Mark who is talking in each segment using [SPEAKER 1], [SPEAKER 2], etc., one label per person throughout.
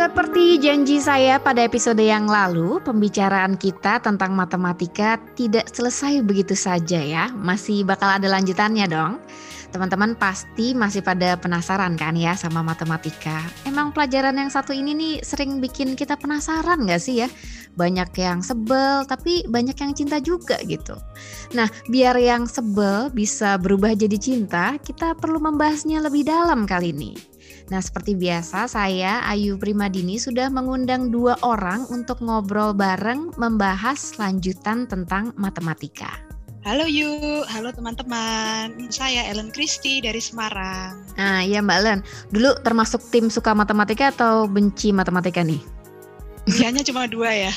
[SPEAKER 1] Seperti janji saya pada episode yang lalu, pembicaraan kita tentang matematika tidak selesai begitu saja ya. Masih bakal ada lanjutannya dong. Teman-teman pasti masih pada penasaran kan ya sama matematika. Emang pelajaran yang satu ini nih sering bikin kita penasaran gak sih ya? Banyak yang sebel tapi banyak yang cinta juga gitu. Nah biar yang sebel bisa berubah jadi cinta, kita perlu membahasnya lebih dalam kali ini. Nah, seperti biasa, saya Ayu Primadini sudah mengundang dua orang untuk ngobrol bareng membahas lanjutan tentang matematika.
[SPEAKER 2] Halo Yu, halo teman-teman. Saya Ellen Christie dari Semarang.
[SPEAKER 1] Nah, iya Mbak Ellen. Dulu termasuk tim suka matematika atau benci matematika nih?
[SPEAKER 2] Pilihannya cuma dua ya.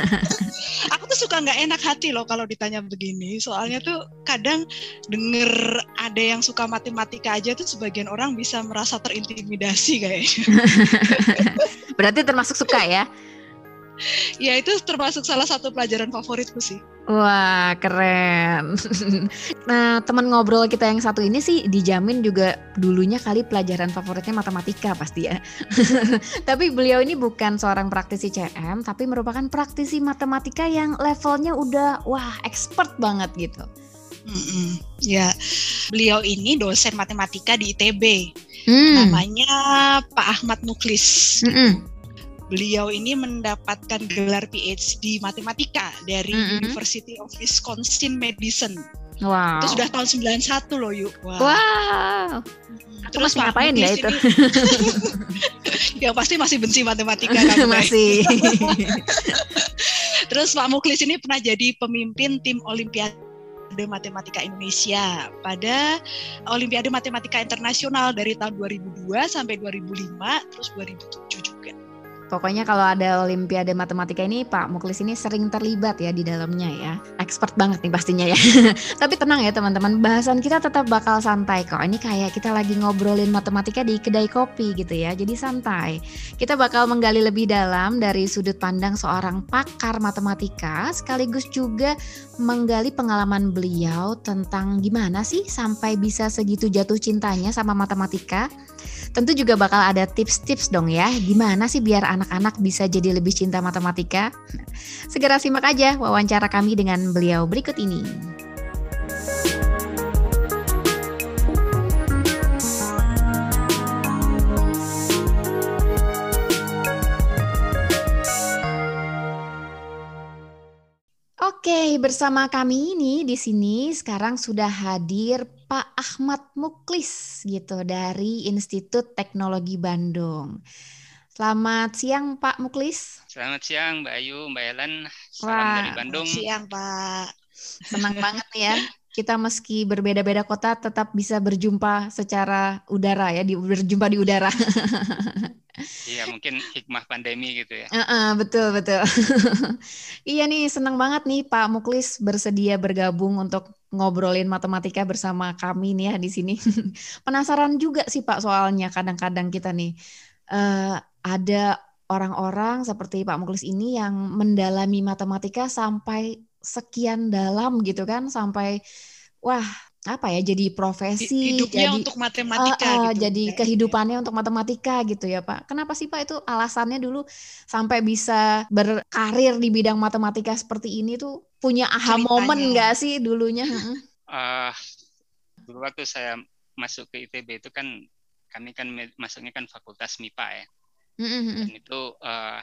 [SPEAKER 2] aku tuh suka nggak enak hati loh kalau ditanya begini. Soalnya tuh kadang denger ada yang suka matematika aja tuh sebagian orang bisa merasa terintimidasi kayaknya.
[SPEAKER 1] Berarti termasuk suka ya?
[SPEAKER 2] ya itu termasuk salah satu pelajaran favoritku sih.
[SPEAKER 1] Wah keren. nah teman ngobrol kita yang satu ini sih dijamin juga dulunya kali pelajaran favoritnya matematika pasti ya. tapi beliau ini bukan seorang praktisi CM tapi merupakan praktisi matematika yang levelnya udah wah expert banget gitu.
[SPEAKER 2] Mm-mm. Ya, beliau ini dosen matematika di ITB. Hmm. Namanya Pak Ahmad Muklis. Mm-mm beliau ini mendapatkan gelar PhD matematika dari mm -hmm. University of Wisconsin Madison. Wow. Itu sudah tahun 91 loh, yuk.
[SPEAKER 1] Wow. wow. Terus Pak ngapain ya itu?
[SPEAKER 2] ya pasti masih benci matematika kan.
[SPEAKER 1] masih.
[SPEAKER 2] Terus Pak Muklis ini pernah jadi pemimpin tim Olimpiade Matematika Indonesia pada Olimpiade Matematika Internasional dari tahun 2002 sampai 2005 terus 2007 juga.
[SPEAKER 1] Pokoknya kalau ada Olimpiade Matematika ini Pak Muklis ini sering terlibat ya di dalamnya ya. Expert banget nih pastinya ya. Tapi tenang ya teman-teman, bahasan kita tetap bakal santai kok. Ini kayak kita lagi ngobrolin matematika di kedai kopi gitu ya. Jadi santai. Kita bakal menggali lebih dalam dari sudut pandang seorang pakar matematika sekaligus juga menggali pengalaman beliau tentang gimana sih sampai bisa segitu jatuh cintanya sama matematika. Tentu juga bakal ada tips-tips dong ya, gimana sih biar anak-anak bisa jadi lebih cinta matematika? Segera simak aja wawancara kami dengan beliau berikut ini. Oke, bersama kami ini di sini sekarang sudah hadir Pak Ahmad Muklis gitu dari Institut Teknologi Bandung. Selamat siang Pak Muklis.
[SPEAKER 3] Selamat siang Mbak Ayu, Mbak Ellen. Salam Wah, dari Bandung.
[SPEAKER 2] Selamat siang Pak.
[SPEAKER 1] Senang banget ya. Kita meski berbeda-beda kota tetap bisa berjumpa secara udara ya, di, berjumpa di udara.
[SPEAKER 3] Iya mungkin hikmah pandemi gitu ya.
[SPEAKER 1] Uh -uh, betul betul. iya nih senang banget nih Pak Muklis bersedia bergabung untuk ngobrolin matematika bersama kami nih ya di sini. Penasaran juga sih Pak soalnya kadang-kadang kita nih uh, ada orang-orang seperti Pak Muklis ini yang mendalami matematika sampai sekian dalam gitu kan sampai wah apa ya jadi profesi
[SPEAKER 2] hidupnya
[SPEAKER 1] jadi
[SPEAKER 2] untuk matematika uh, uh,
[SPEAKER 1] gitu. jadi kehidupannya untuk matematika gitu ya Pak. Kenapa sih Pak itu alasannya dulu sampai bisa berkarir di bidang matematika seperti ini tuh punya aha Ceritanya. momen nggak sih dulunya? Uh,
[SPEAKER 3] dulu waktu saya masuk ke ITB itu kan kami kan masuknya kan fakultas MIPA ya. Mm-hmm. Dan itu uh,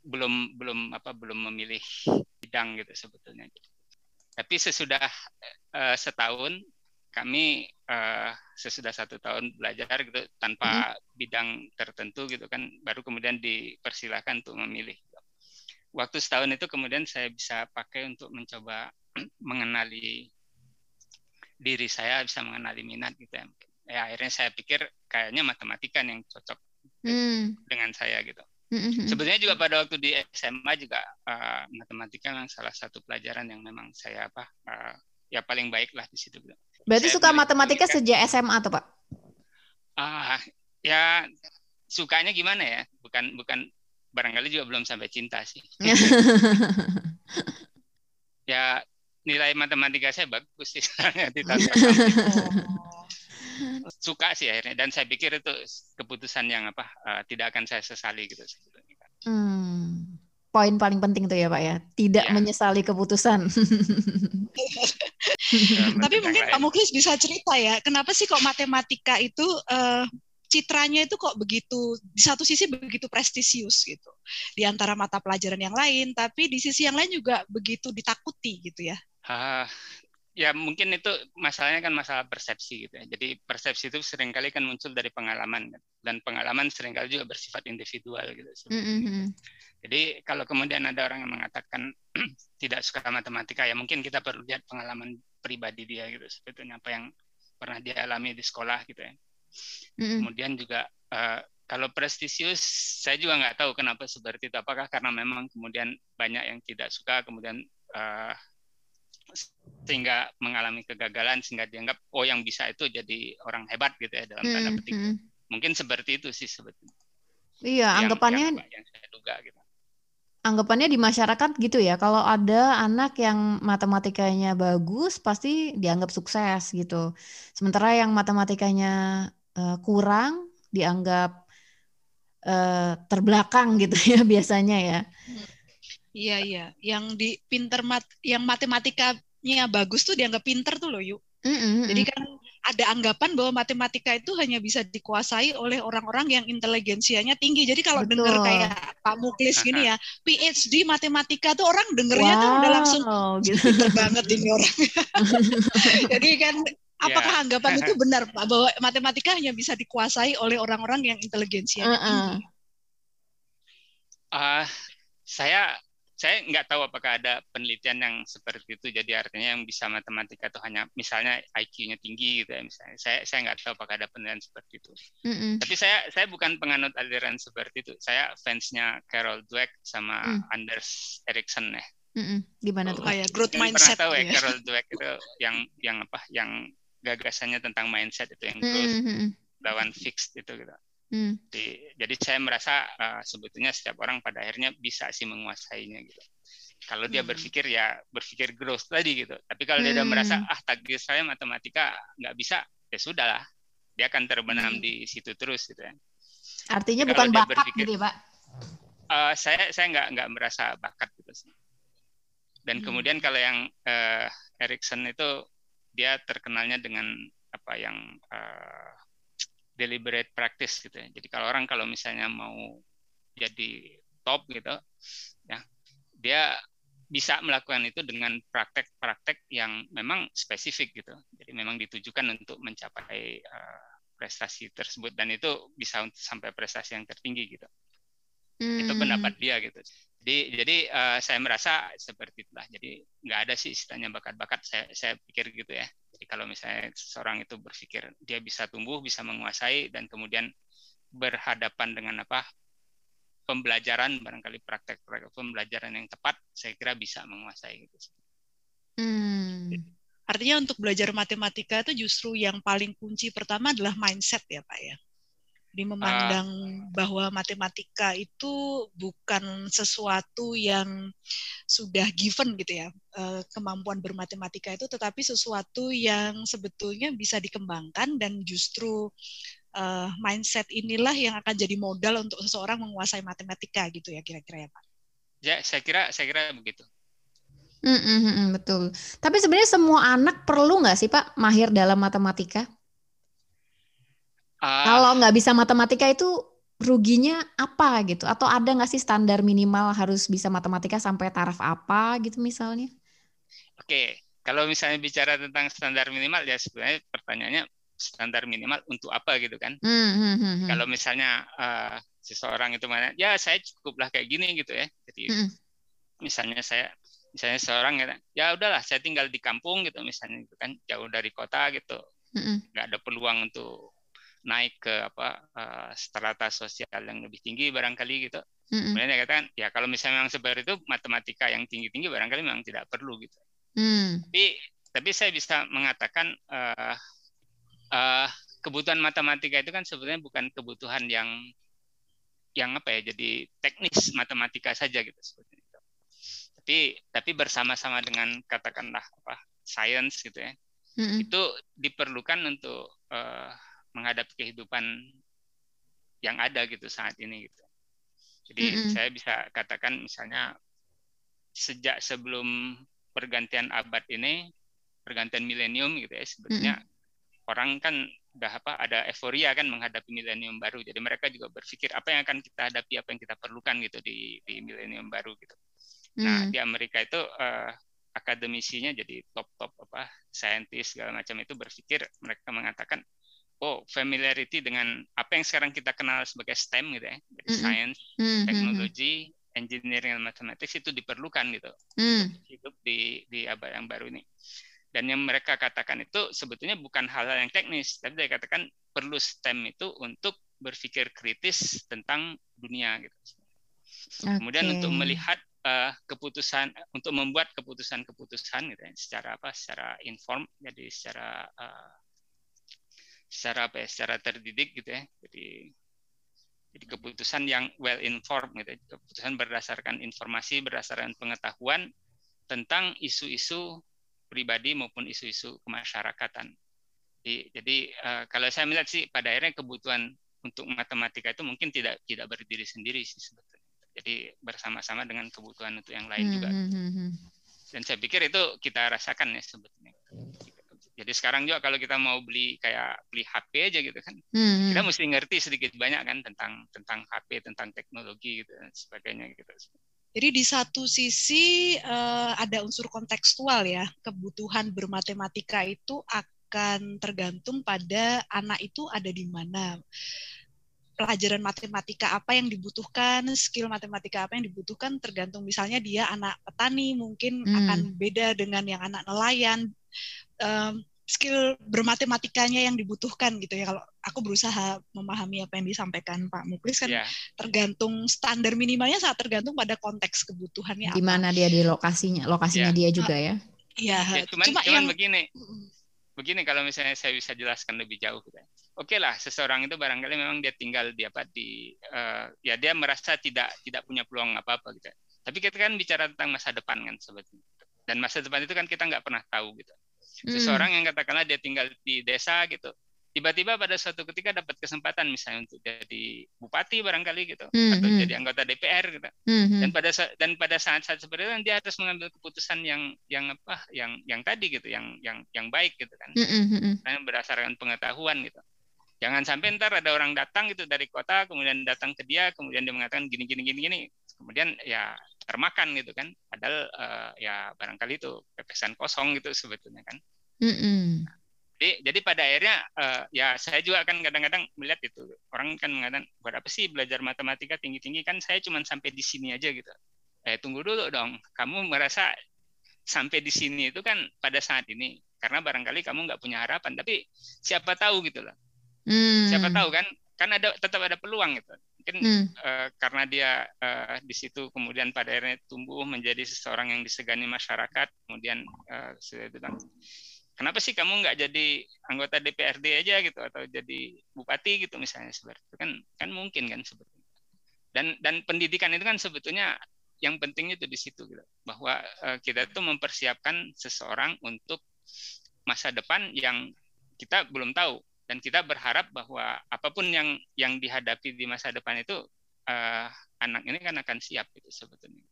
[SPEAKER 3] belum belum apa belum memilih bidang gitu sebetulnya. Tapi sesudah uh, setahun kami uh, sesudah satu tahun belajar gitu tanpa hmm. bidang tertentu gitu kan baru kemudian dipersilahkan untuk memilih. Waktu setahun itu kemudian saya bisa pakai untuk mencoba mengenali diri saya, bisa mengenali minat gitu ya. Ya akhirnya saya pikir kayaknya matematika yang cocok hmm. dengan saya gitu. Mm-hmm. Sebenarnya juga pada waktu di SMA juga uh, matematika yang salah satu pelajaran yang memang saya apa uh, ya paling baik lah di situ.
[SPEAKER 1] Berarti saya suka matematika sejak SMA tuh pak?
[SPEAKER 3] Ah uh, ya sukanya gimana ya? Bukan bukan barangkali juga belum sampai cinta sih. ya nilai matematika saya bagus sih di suka sih akhirnya. Dan saya pikir itu keputusan yang apa uh, tidak akan saya sesali gitu
[SPEAKER 1] hmm. poin paling penting tuh ya pak ya. Tidak ya. menyesali keputusan.
[SPEAKER 2] Tapi mungkin Pak Muklis bisa cerita ya kenapa sih kok matematika itu uh, citranya itu kok begitu di satu sisi begitu prestisius gitu. Di antara mata pelajaran yang lain tapi di sisi yang lain juga begitu ditakuti gitu ya. Uh,
[SPEAKER 3] ya mungkin itu masalahnya kan masalah persepsi gitu ya. Jadi persepsi itu sering kali kan muncul dari pengalaman kan. dan pengalaman sering kali juga bersifat individual gitu. Mm -hmm. Jadi kalau kemudian ada orang yang mengatakan tidak suka matematika ya mungkin kita perlu lihat pengalaman pribadi dia gitu sebetulnya apa yang pernah dia alami di sekolah gitu ya. Mm -hmm. Kemudian juga uh, kalau prestisius, saya juga nggak tahu kenapa seperti itu. Apakah karena memang kemudian banyak yang tidak suka, kemudian uh, sehingga mengalami kegagalan sehingga dianggap oh yang bisa itu jadi orang hebat gitu ya dalam tanda hmm, petik. Hmm, hmm. Mungkin seperti itu sih sebetulnya.
[SPEAKER 1] Iya, yang, anggapannya yang, yang saya duga gitu. Anggapannya di masyarakat gitu ya, kalau ada anak yang matematikanya bagus pasti dianggap sukses gitu. Sementara yang matematikanya uh, kurang dianggap uh, terbelakang gitu ya biasanya ya.
[SPEAKER 2] Iya iya, yang di pinter mat, yang matematikanya bagus tuh dianggap pinter tuh loh yuk. Mm -hmm. Jadi kan ada anggapan bahwa matematika itu hanya bisa dikuasai oleh orang-orang yang inteligensianya tinggi. Jadi kalau dengar kayak Pak Muklis gini ya, PhD matematika tuh orang dengernya wow, tuh udah langsung gitu. pinter banget ini orang. Jadi kan apakah yeah. anggapan itu benar Pak bahwa matematika hanya bisa dikuasai oleh orang-orang yang inteligensianya uh -uh. tinggi?
[SPEAKER 3] Uh, saya saya nggak tahu apakah ada penelitian yang seperti itu. Jadi artinya yang bisa matematika itu hanya misalnya IQ-nya tinggi gitu ya misalnya. Saya saya nggak tahu apakah ada penelitian seperti itu. Mm -hmm. tapi saya saya bukan penganut aliran seperti itu. Saya fansnya Carol Dweck sama mm. Anders Ericsson ya.
[SPEAKER 1] Mm -hmm. gimana tuh?
[SPEAKER 2] Kayak growth mindset
[SPEAKER 3] pernah tahu ya, ya. Carol Dweck itu yang yang apa? Yang gagasannya tentang mindset itu yang growth mm -hmm. lawan fixed itu gitu Hmm. Jadi, jadi saya merasa uh, sebetulnya setiap orang pada akhirnya bisa sih menguasainya gitu. Kalau dia hmm. berpikir ya berpikir growth tadi gitu. Tapi kalau hmm. dia udah merasa ah takdir saya matematika nggak bisa, ya sudahlah. Dia akan terbenam hmm. di situ terus gitu ya.
[SPEAKER 1] Artinya Jadi bukan bakat berpikir, gitu ya, Pak?
[SPEAKER 3] Uh, saya saya nggak nggak merasa bakat gitu sih. Dan hmm. kemudian kalau yang uh, Erikson itu dia terkenalnya dengan apa yang uh, deliberate practice gitu ya. Jadi kalau orang kalau misalnya mau jadi top gitu, ya dia bisa melakukan itu dengan praktek-praktek yang memang spesifik gitu. Jadi memang ditujukan untuk mencapai uh, prestasi tersebut dan itu bisa sampai prestasi yang tertinggi gitu. Hmm. Itu pendapat dia gitu. Jadi jadi uh, saya merasa seperti itulah. Jadi nggak ada sih istilahnya bakat-bakat. Saya saya pikir gitu ya. Jadi kalau misalnya seseorang itu berpikir dia bisa tumbuh, bisa menguasai dan kemudian berhadapan dengan apa pembelajaran barangkali praktek-praktek pembelajaran yang tepat, saya kira bisa menguasai gitu.
[SPEAKER 2] Hmm. Artinya untuk belajar matematika itu justru yang paling kunci pertama adalah mindset ya Pak ya di memandang uh, bahwa matematika itu bukan sesuatu yang sudah given gitu ya uh, kemampuan bermatematika itu tetapi sesuatu yang sebetulnya bisa dikembangkan dan justru uh, mindset inilah yang akan jadi modal untuk seseorang menguasai matematika gitu ya kira-kira ya Pak.
[SPEAKER 3] Ya saya kira saya kira begitu.
[SPEAKER 1] Mm -mm, betul. Tapi sebenarnya semua anak perlu nggak sih Pak mahir dalam matematika? Uh, Kalau nggak bisa matematika itu ruginya apa gitu? Atau ada nggak sih standar minimal harus bisa matematika sampai taraf apa gitu misalnya?
[SPEAKER 3] Oke, okay. kalau misalnya bicara tentang standar minimal ya sebenarnya pertanyaannya standar minimal untuk apa gitu kan? Hmm, hmm, hmm, hmm. Kalau misalnya uh, seseorang itu mana, ya saya cukuplah kayak gini gitu ya. Jadi hmm. misalnya saya misalnya seorang ya, ya udahlah saya tinggal di kampung gitu misalnya gitu kan jauh dari kota gitu, nggak hmm. ada peluang untuk naik ke apa uh, strata sosial yang lebih tinggi barangkali gitu. Mm-hmm. Kemudian dia katakan ya kalau misalnya memang seperti itu matematika yang tinggi-tinggi barangkali memang tidak perlu gitu. Mm. Tapi tapi saya bisa mengatakan uh, uh, kebutuhan matematika itu kan sebenarnya bukan kebutuhan yang yang apa ya jadi teknis matematika saja gitu itu. Tapi tapi bersama-sama dengan katakanlah apa science gitu ya. Mm-hmm. Itu diperlukan untuk uh, menghadapi kehidupan yang ada gitu saat ini gitu. Jadi mm -hmm. saya bisa katakan misalnya sejak sebelum pergantian abad ini, pergantian milenium gitu ya sebetulnya mm -hmm. orang kan udah apa ada euforia kan menghadapi milenium baru. Jadi mereka juga berpikir apa yang akan kita hadapi, apa yang kita perlukan gitu di di milenium baru gitu. Mm. Nah, di Amerika itu uh, akademisinya jadi top-top apa saintis segala macam itu berpikir mereka mengatakan oh familiarity dengan apa yang sekarang kita kenal sebagai STEM gitu ya, mm -hmm. science, mm -hmm. teknologi, engineering dan mathematics itu diperlukan gitu mm. hidup di di abad yang baru ini. Dan yang mereka katakan itu sebetulnya bukan hal-hal yang teknis, tapi mereka katakan perlu STEM itu untuk berpikir kritis tentang dunia gitu. Okay. Kemudian untuk melihat uh, keputusan untuk membuat keputusan-keputusan gitu ya, secara apa? Secara inform, jadi secara uh, secara apa ya, secara terdidik gitu ya. Jadi jadi keputusan yang well informed gitu, ya. keputusan berdasarkan informasi, berdasarkan pengetahuan tentang isu-isu pribadi maupun isu-isu kemasyarakatan. Jadi, jadi uh, kalau saya melihat sih pada akhirnya kebutuhan untuk matematika itu mungkin tidak tidak berdiri sendiri sih sebetulnya. Jadi bersama-sama dengan kebutuhan untuk yang lain juga. Hmm, hmm, hmm, Dan saya pikir itu kita rasakan ya sebetulnya. Jadi sekarang juga kalau kita mau beli kayak beli HP aja gitu kan, hmm. kita mesti ngerti sedikit banyak kan tentang tentang HP, tentang teknologi gitu dan sebagainya gitu.
[SPEAKER 2] Jadi di satu sisi uh, ada unsur kontekstual ya, kebutuhan bermatematika itu akan tergantung pada anak itu ada di mana pelajaran matematika apa yang dibutuhkan, skill matematika apa yang dibutuhkan tergantung misalnya dia anak petani mungkin hmm. akan beda dengan yang anak nelayan. Um, skill bermatematikanya yang dibutuhkan gitu ya kalau aku berusaha memahami apa yang disampaikan Pak Muklis kan yeah. tergantung standar minimalnya saat tergantung pada konteks kebutuhannya
[SPEAKER 1] di mana dia di lokasinya lokasinya yeah. dia juga ya
[SPEAKER 3] iya ya, cuman cuma cuman yang, begini begini kalau misalnya saya bisa jelaskan lebih jauh gitu. Ya. oke lah seseorang itu barangkali memang dia tinggal di apa di uh, ya dia merasa tidak tidak punya peluang apa apa gitu ya. tapi kita kan bicara tentang masa depan kan sebetulnya dan masa depan itu kan kita nggak pernah tahu gitu Hmm. Seseorang yang katakanlah dia tinggal di desa gitu, tiba-tiba pada suatu ketika dapat kesempatan misalnya untuk jadi bupati barangkali gitu mm-hmm. atau hmm. jadi anggota DPR gitu mm-hmm. dan pada dan pada saat-saat seperti itu dia harus mengambil keputusan yang yang apa yang yang tadi gitu yang yang yang baik gitu kan mm-hmm. Karena berdasarkan pengetahuan gitu jangan sampai ntar ada orang datang gitu dari kota kemudian datang ke dia kemudian dia mengatakan gini gini gini gini kemudian ya termakan gitu kan. Padahal uh, ya barangkali itu pepesan kosong gitu sebetulnya kan. Mm -hmm. jadi jadi pada akhirnya uh, ya saya juga kan kadang-kadang melihat itu. Orang kan mengatakan buat apa sih belajar matematika tinggi-tinggi? Kan saya cuma sampai di sini aja gitu. Eh tunggu dulu dong. Kamu merasa sampai di sini itu kan pada saat ini. Karena barangkali kamu nggak punya harapan. Tapi siapa tahu gitu loh. Mm. siapa tahu kan kan ada tetap ada peluang gitu mungkin hmm. uh, karena dia uh, di situ kemudian pada akhirnya tumbuh menjadi seseorang yang disegani masyarakat kemudian uh, saya bilang kenapa sih kamu nggak jadi anggota DPRD aja gitu atau jadi bupati gitu misalnya seperti itu kan kan mungkin kan sebetulnya dan dan pendidikan itu kan sebetulnya yang pentingnya itu di situ gitu bahwa uh, kita itu mempersiapkan seseorang untuk masa depan yang kita belum tahu dan kita berharap bahwa apa pun yang yang dihadapi di masa depan itu uh, anak ini kan akan siap itu sebetulnya.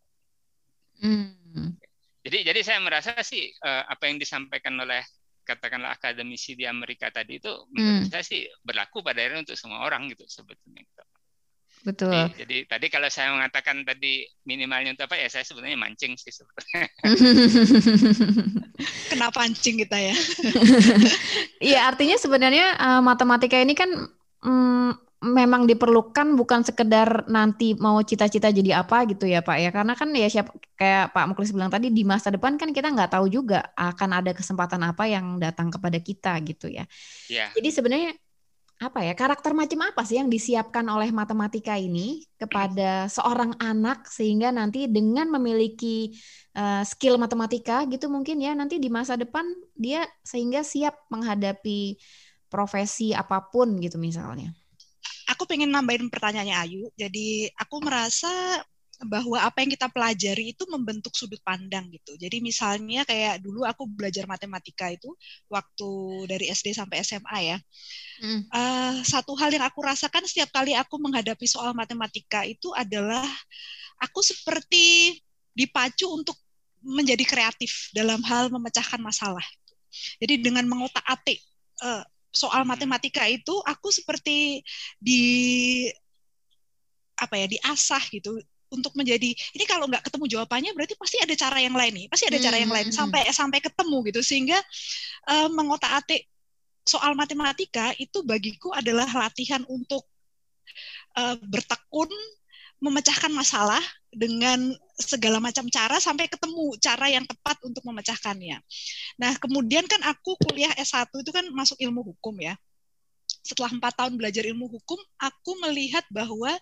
[SPEAKER 3] Hmm. Jadi jadi saya merasa sih uh, apa yang disampaikan oleh katakanlah akademisi di Amerika tadi itu menurut hmm. saya sih berlaku pada akhirnya untuk semua orang gitu sebetulnya.
[SPEAKER 1] Betul.
[SPEAKER 3] Jadi, jadi tadi kalau saya mengatakan tadi minimalnya untuk apa ya saya sebetulnya mancing sih sebetulnya.
[SPEAKER 2] Kenapa mancing kita ya?
[SPEAKER 1] Iya artinya sebenarnya uh, matematika ini kan um, memang diperlukan bukan sekedar nanti mau cita-cita jadi apa gitu ya Pak ya karena kan ya siapa kayak Pak Muklis bilang tadi di masa depan kan kita nggak tahu juga akan ada kesempatan apa yang datang kepada kita gitu ya. Yeah. Jadi sebenarnya apa ya karakter macam apa sih yang disiapkan oleh matematika ini kepada seorang anak sehingga nanti dengan memiliki uh, skill matematika gitu mungkin ya nanti di masa depan dia sehingga siap menghadapi profesi apa pun gitu misalnya.
[SPEAKER 2] Aku pengen nambahin pertanyaannya Ayu. Jadi aku merasa bahwa apa yang kita pelajari itu membentuk sudut pandang gitu. Jadi misalnya kayak dulu aku belajar matematika itu waktu dari SD sampai SMA ya. Mm. Uh, satu hal yang aku rasakan setiap kali aku menghadapi soal matematika itu adalah aku seperti dipacu untuk menjadi kreatif dalam hal memecahkan masalah. Jadi dengan mengotak-atik uh, soal hmm. matematika itu aku seperti di apa ya diasah gitu untuk menjadi ini kalau nggak ketemu jawabannya berarti pasti ada cara yang lain nih pasti ada cara yang lain hmm, hmm, sampai sampai ketemu gitu sehingga uh, mengotak-atik soal matematika itu bagiku adalah latihan untuk uh, bertekun memecahkan masalah dengan segala macam cara sampai ketemu cara yang tepat untuk memecahkannya. Nah, kemudian kan aku kuliah S1 itu kan masuk ilmu hukum ya. Setelah empat tahun belajar ilmu hukum, aku melihat bahwa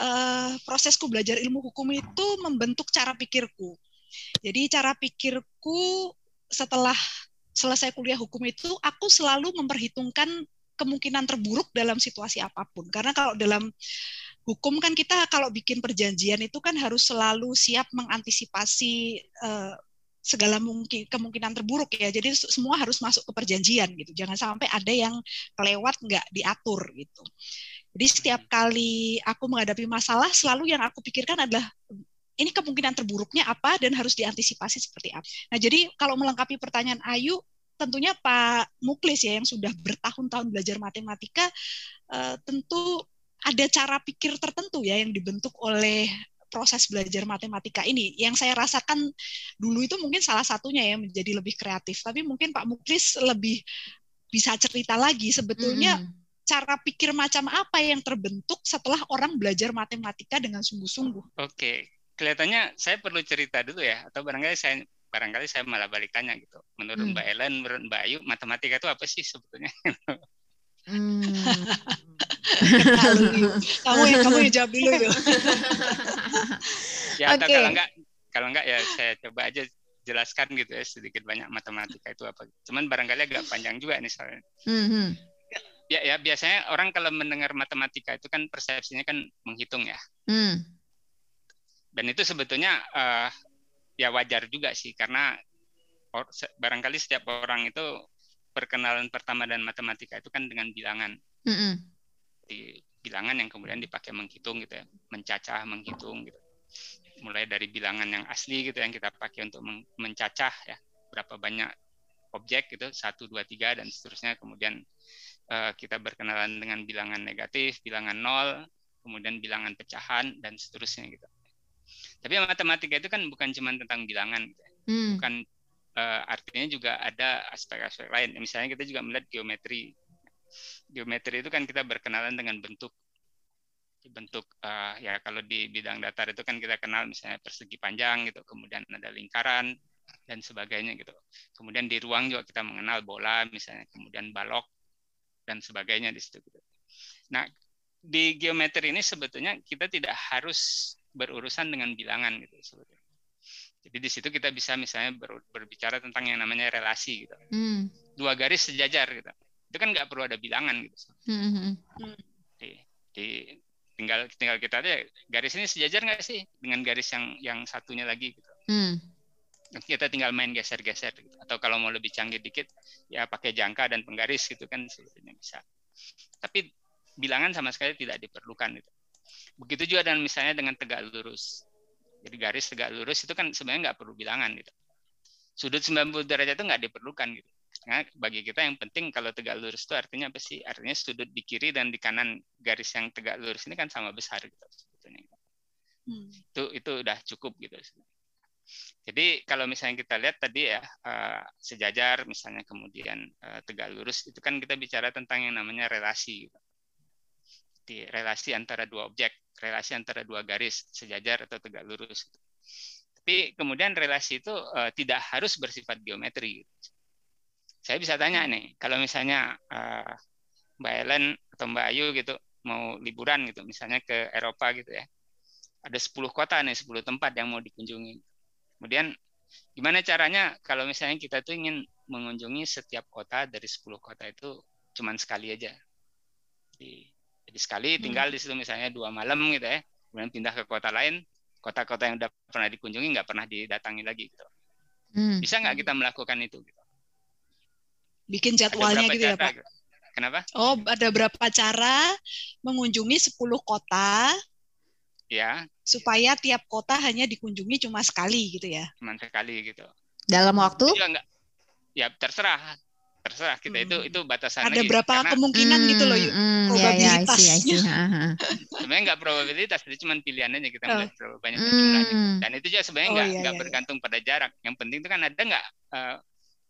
[SPEAKER 2] uh, prosesku belajar ilmu hukum itu membentuk cara pikirku. Jadi cara pikirku setelah selesai kuliah hukum itu, aku selalu memperhitungkan kemungkinan terburuk dalam situasi apa pun. Karena kalau dalam hukum kan kita kalau bikin perjanjian itu kan harus selalu siap mengantisipasi uh, segala mungkin kemungkinan terburuk ya. Jadi semua harus masuk ke perjanjian gitu. Jangan sampai ada yang kelewat nggak diatur gitu. Jadi setiap kali aku menghadapi masalah, selalu yang aku pikirkan adalah ini kemungkinan terburuknya apa dan harus diantisipasi seperti apa. Nah, jadi kalau melengkapi pertanyaan Ayu, tentunya Pak Muklis ya yang sudah bertahun-tahun belajar matematika, uh, tentu ada cara pikir tertentu ya yang dibentuk oleh proses belajar matematika ini. Yang saya rasakan dulu itu mungkin salah satunya ya menjadi lebih kreatif. Tapi mungkin Pak Muklis lebih bisa cerita lagi sebetulnya hmm. cara pikir macam apa yang terbentuk setelah orang belajar matematika dengan sungguh-sungguh.
[SPEAKER 3] Oke, kelihatannya saya perlu cerita dulu ya atau barangkali saya barangkali saya malah balikannya gitu. Menurut hmm. Mbak Ellen, menurut Mbak Ayu, matematika itu apa sih sebetulnya? Hmm.
[SPEAKER 2] kamu yang kamu yang jawab dulu yuk.
[SPEAKER 3] ya okay. kalau enggak kalau enggak ya saya coba aja jelaskan gitu ya sedikit banyak matematika itu apa. Cuman barangkali agak panjang juga nih soalnya. Mm-hmm. Ya ya biasanya orang kalau mendengar matematika itu kan persepsinya kan menghitung ya. Mm. Dan itu sebetulnya uh, ya wajar juga sih karena or, barangkali setiap orang itu perkenalan pertama dan matematika itu kan dengan bilangan. Mm -hmm. Di bilangan yang kemudian dipakai menghitung gitu ya, mencacah, menghitung gitu. Mulai dari bilangan yang asli gitu yang kita pakai untuk mencacah ya, berapa banyak objek gitu, satu, dua, tiga dan seterusnya. Kemudian uh, kita berkenalan dengan bilangan negatif, bilangan nol, kemudian bilangan pecahan dan seterusnya gitu. Tapi matematika itu kan bukan cuma tentang bilangan, gitu ya. hmm. bukan uh, artinya juga ada aspek-aspek lain. Misalnya kita juga melihat geometri. Geometri itu kan kita berkenalan dengan bentuk bentuk uh, ya kalau di bidang datar itu kan kita kenal misalnya persegi panjang gitu, kemudian ada lingkaran dan sebagainya gitu. Kemudian di ruang juga kita mengenal bola misalnya, kemudian balok dan sebagainya di situ gitu. Nah, di geometri ini sebetulnya kita tidak harus berurusan dengan bilangan gitu sebetulnya. Jadi di situ kita bisa misalnya ber, berbicara tentang yang namanya relasi gitu. Hmm. Dua garis sejajar gitu. Itu kan nggak perlu ada bilangan gitu. Hmm. hmm, hmm. Di, di, tinggal tinggal kita aja garis ini sejajar nggak sih dengan garis yang yang satunya lagi gitu. Hmm. Kita tinggal main geser-geser gitu. Atau kalau mau lebih canggih dikit ya pakai jangka dan penggaris gitu kan sebetulnya bisa. Tapi bilangan sama sekali tidak diperlukan gitu. Begitu juga dengan misalnya dengan tegak lurus jadi garis tegak lurus itu kan sebenarnya nggak perlu bilangan gitu. Sudut 90 derajat itu nggak diperlukan gitu. Nah, bagi kita yang penting kalau tegak lurus itu artinya apa sih? Artinya sudut di kiri dan di kanan garis yang tegak lurus ini kan sama besar gitu sebetulnya. Hmm. Itu itu udah cukup gitu. Jadi kalau misalnya kita lihat tadi ya uh, sejajar misalnya kemudian uh, tegak lurus itu kan kita bicara tentang yang namanya relasi. Gitu. Di relasi antara dua objek relasi antara dua garis sejajar atau tegak lurus. Tapi kemudian relasi itu uh, tidak harus bersifat geometri. Saya bisa tanya nih, kalau misalnya uh, Mbak Ellen atau Mbak Ayu gitu mau liburan gitu, misalnya ke Eropa gitu ya, ada 10 kota nih, 10 tempat yang mau dikunjungi. Kemudian gimana caranya kalau misalnya kita tuh ingin mengunjungi setiap kota dari 10 kota itu cuman sekali aja. Di jadi sekali hmm. tinggal di situ misalnya dua malam gitu ya, kemudian pindah ke kota lain, kota-kota yang udah pernah dikunjungi nggak pernah didatangi lagi gitu. Hmm. Bisa nggak kita melakukan itu? Gitu?
[SPEAKER 2] Bikin jadwalnya gitu ya Pak?
[SPEAKER 3] Kenapa?
[SPEAKER 2] Oh, ada berapa cara mengunjungi 10 kota?
[SPEAKER 3] Ya.
[SPEAKER 2] Supaya tiap kota hanya dikunjungi cuma sekali gitu ya?
[SPEAKER 3] Cuma sekali gitu.
[SPEAKER 1] Dalam waktu?
[SPEAKER 3] enggak, ya terserah terserah kita hmm. itu itu batasan
[SPEAKER 2] ada lagi, berapa karena, kemungkinan hmm, gitu loh hmm, hmm probabilitasnya ya, ya,
[SPEAKER 3] sebenarnya nggak probabilitas itu cuma pilihan aja kita oh. berapa banyak hmm. jumlahnya. Dan itu juga sebenarnya oh, nggak oh, iya, iya, bergantung pada jarak. Yang penting itu kan ada nggak uh,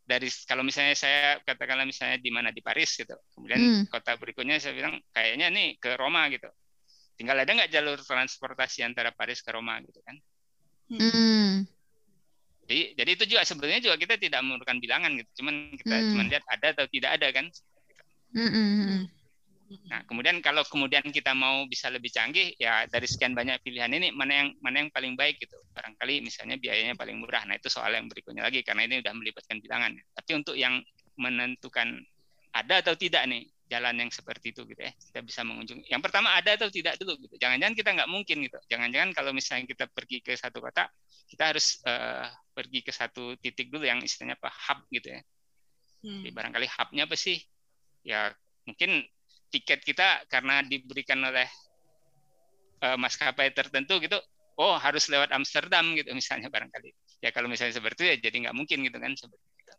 [SPEAKER 3] dari kalau misalnya saya katakanlah misalnya di mana di Paris gitu. Kemudian hmm. kota berikutnya saya bilang kayaknya nih ke Roma gitu. Tinggal ada nggak jalur transportasi antara Paris ke Roma gitu kan? Hmm. Jadi, jadi itu juga sebenarnya juga kita tidak memerlukan bilangan gitu. Cuman kita hmm. cuman lihat ada atau tidak ada kan. Hmm. hmm, hmm. Nah, kemudian kalau kemudian kita mau bisa lebih canggih, ya dari sekian banyak pilihan ini mana yang mana yang paling baik gitu. Barangkali misalnya biayanya paling murah. Nah, itu soal yang berikutnya lagi karena ini sudah melibatkan bilangan. Tapi untuk yang menentukan ada atau tidak nih jalan yang seperti itu gitu ya kita bisa mengunjungi yang pertama ada atau tidak dulu gitu jangan-jangan kita nggak mungkin gitu jangan-jangan kalau misalnya kita pergi ke satu kota kita harus uh, pergi ke satu titik dulu yang istilahnya apa hub gitu ya hmm. Jadi barangkali hubnya apa sih ya mungkin tiket kita karena diberikan oleh uh, maskapai tertentu gitu oh harus lewat Amsterdam gitu misalnya barangkali ya kalau misalnya seperti itu ya jadi nggak mungkin gitu kan seperti itu.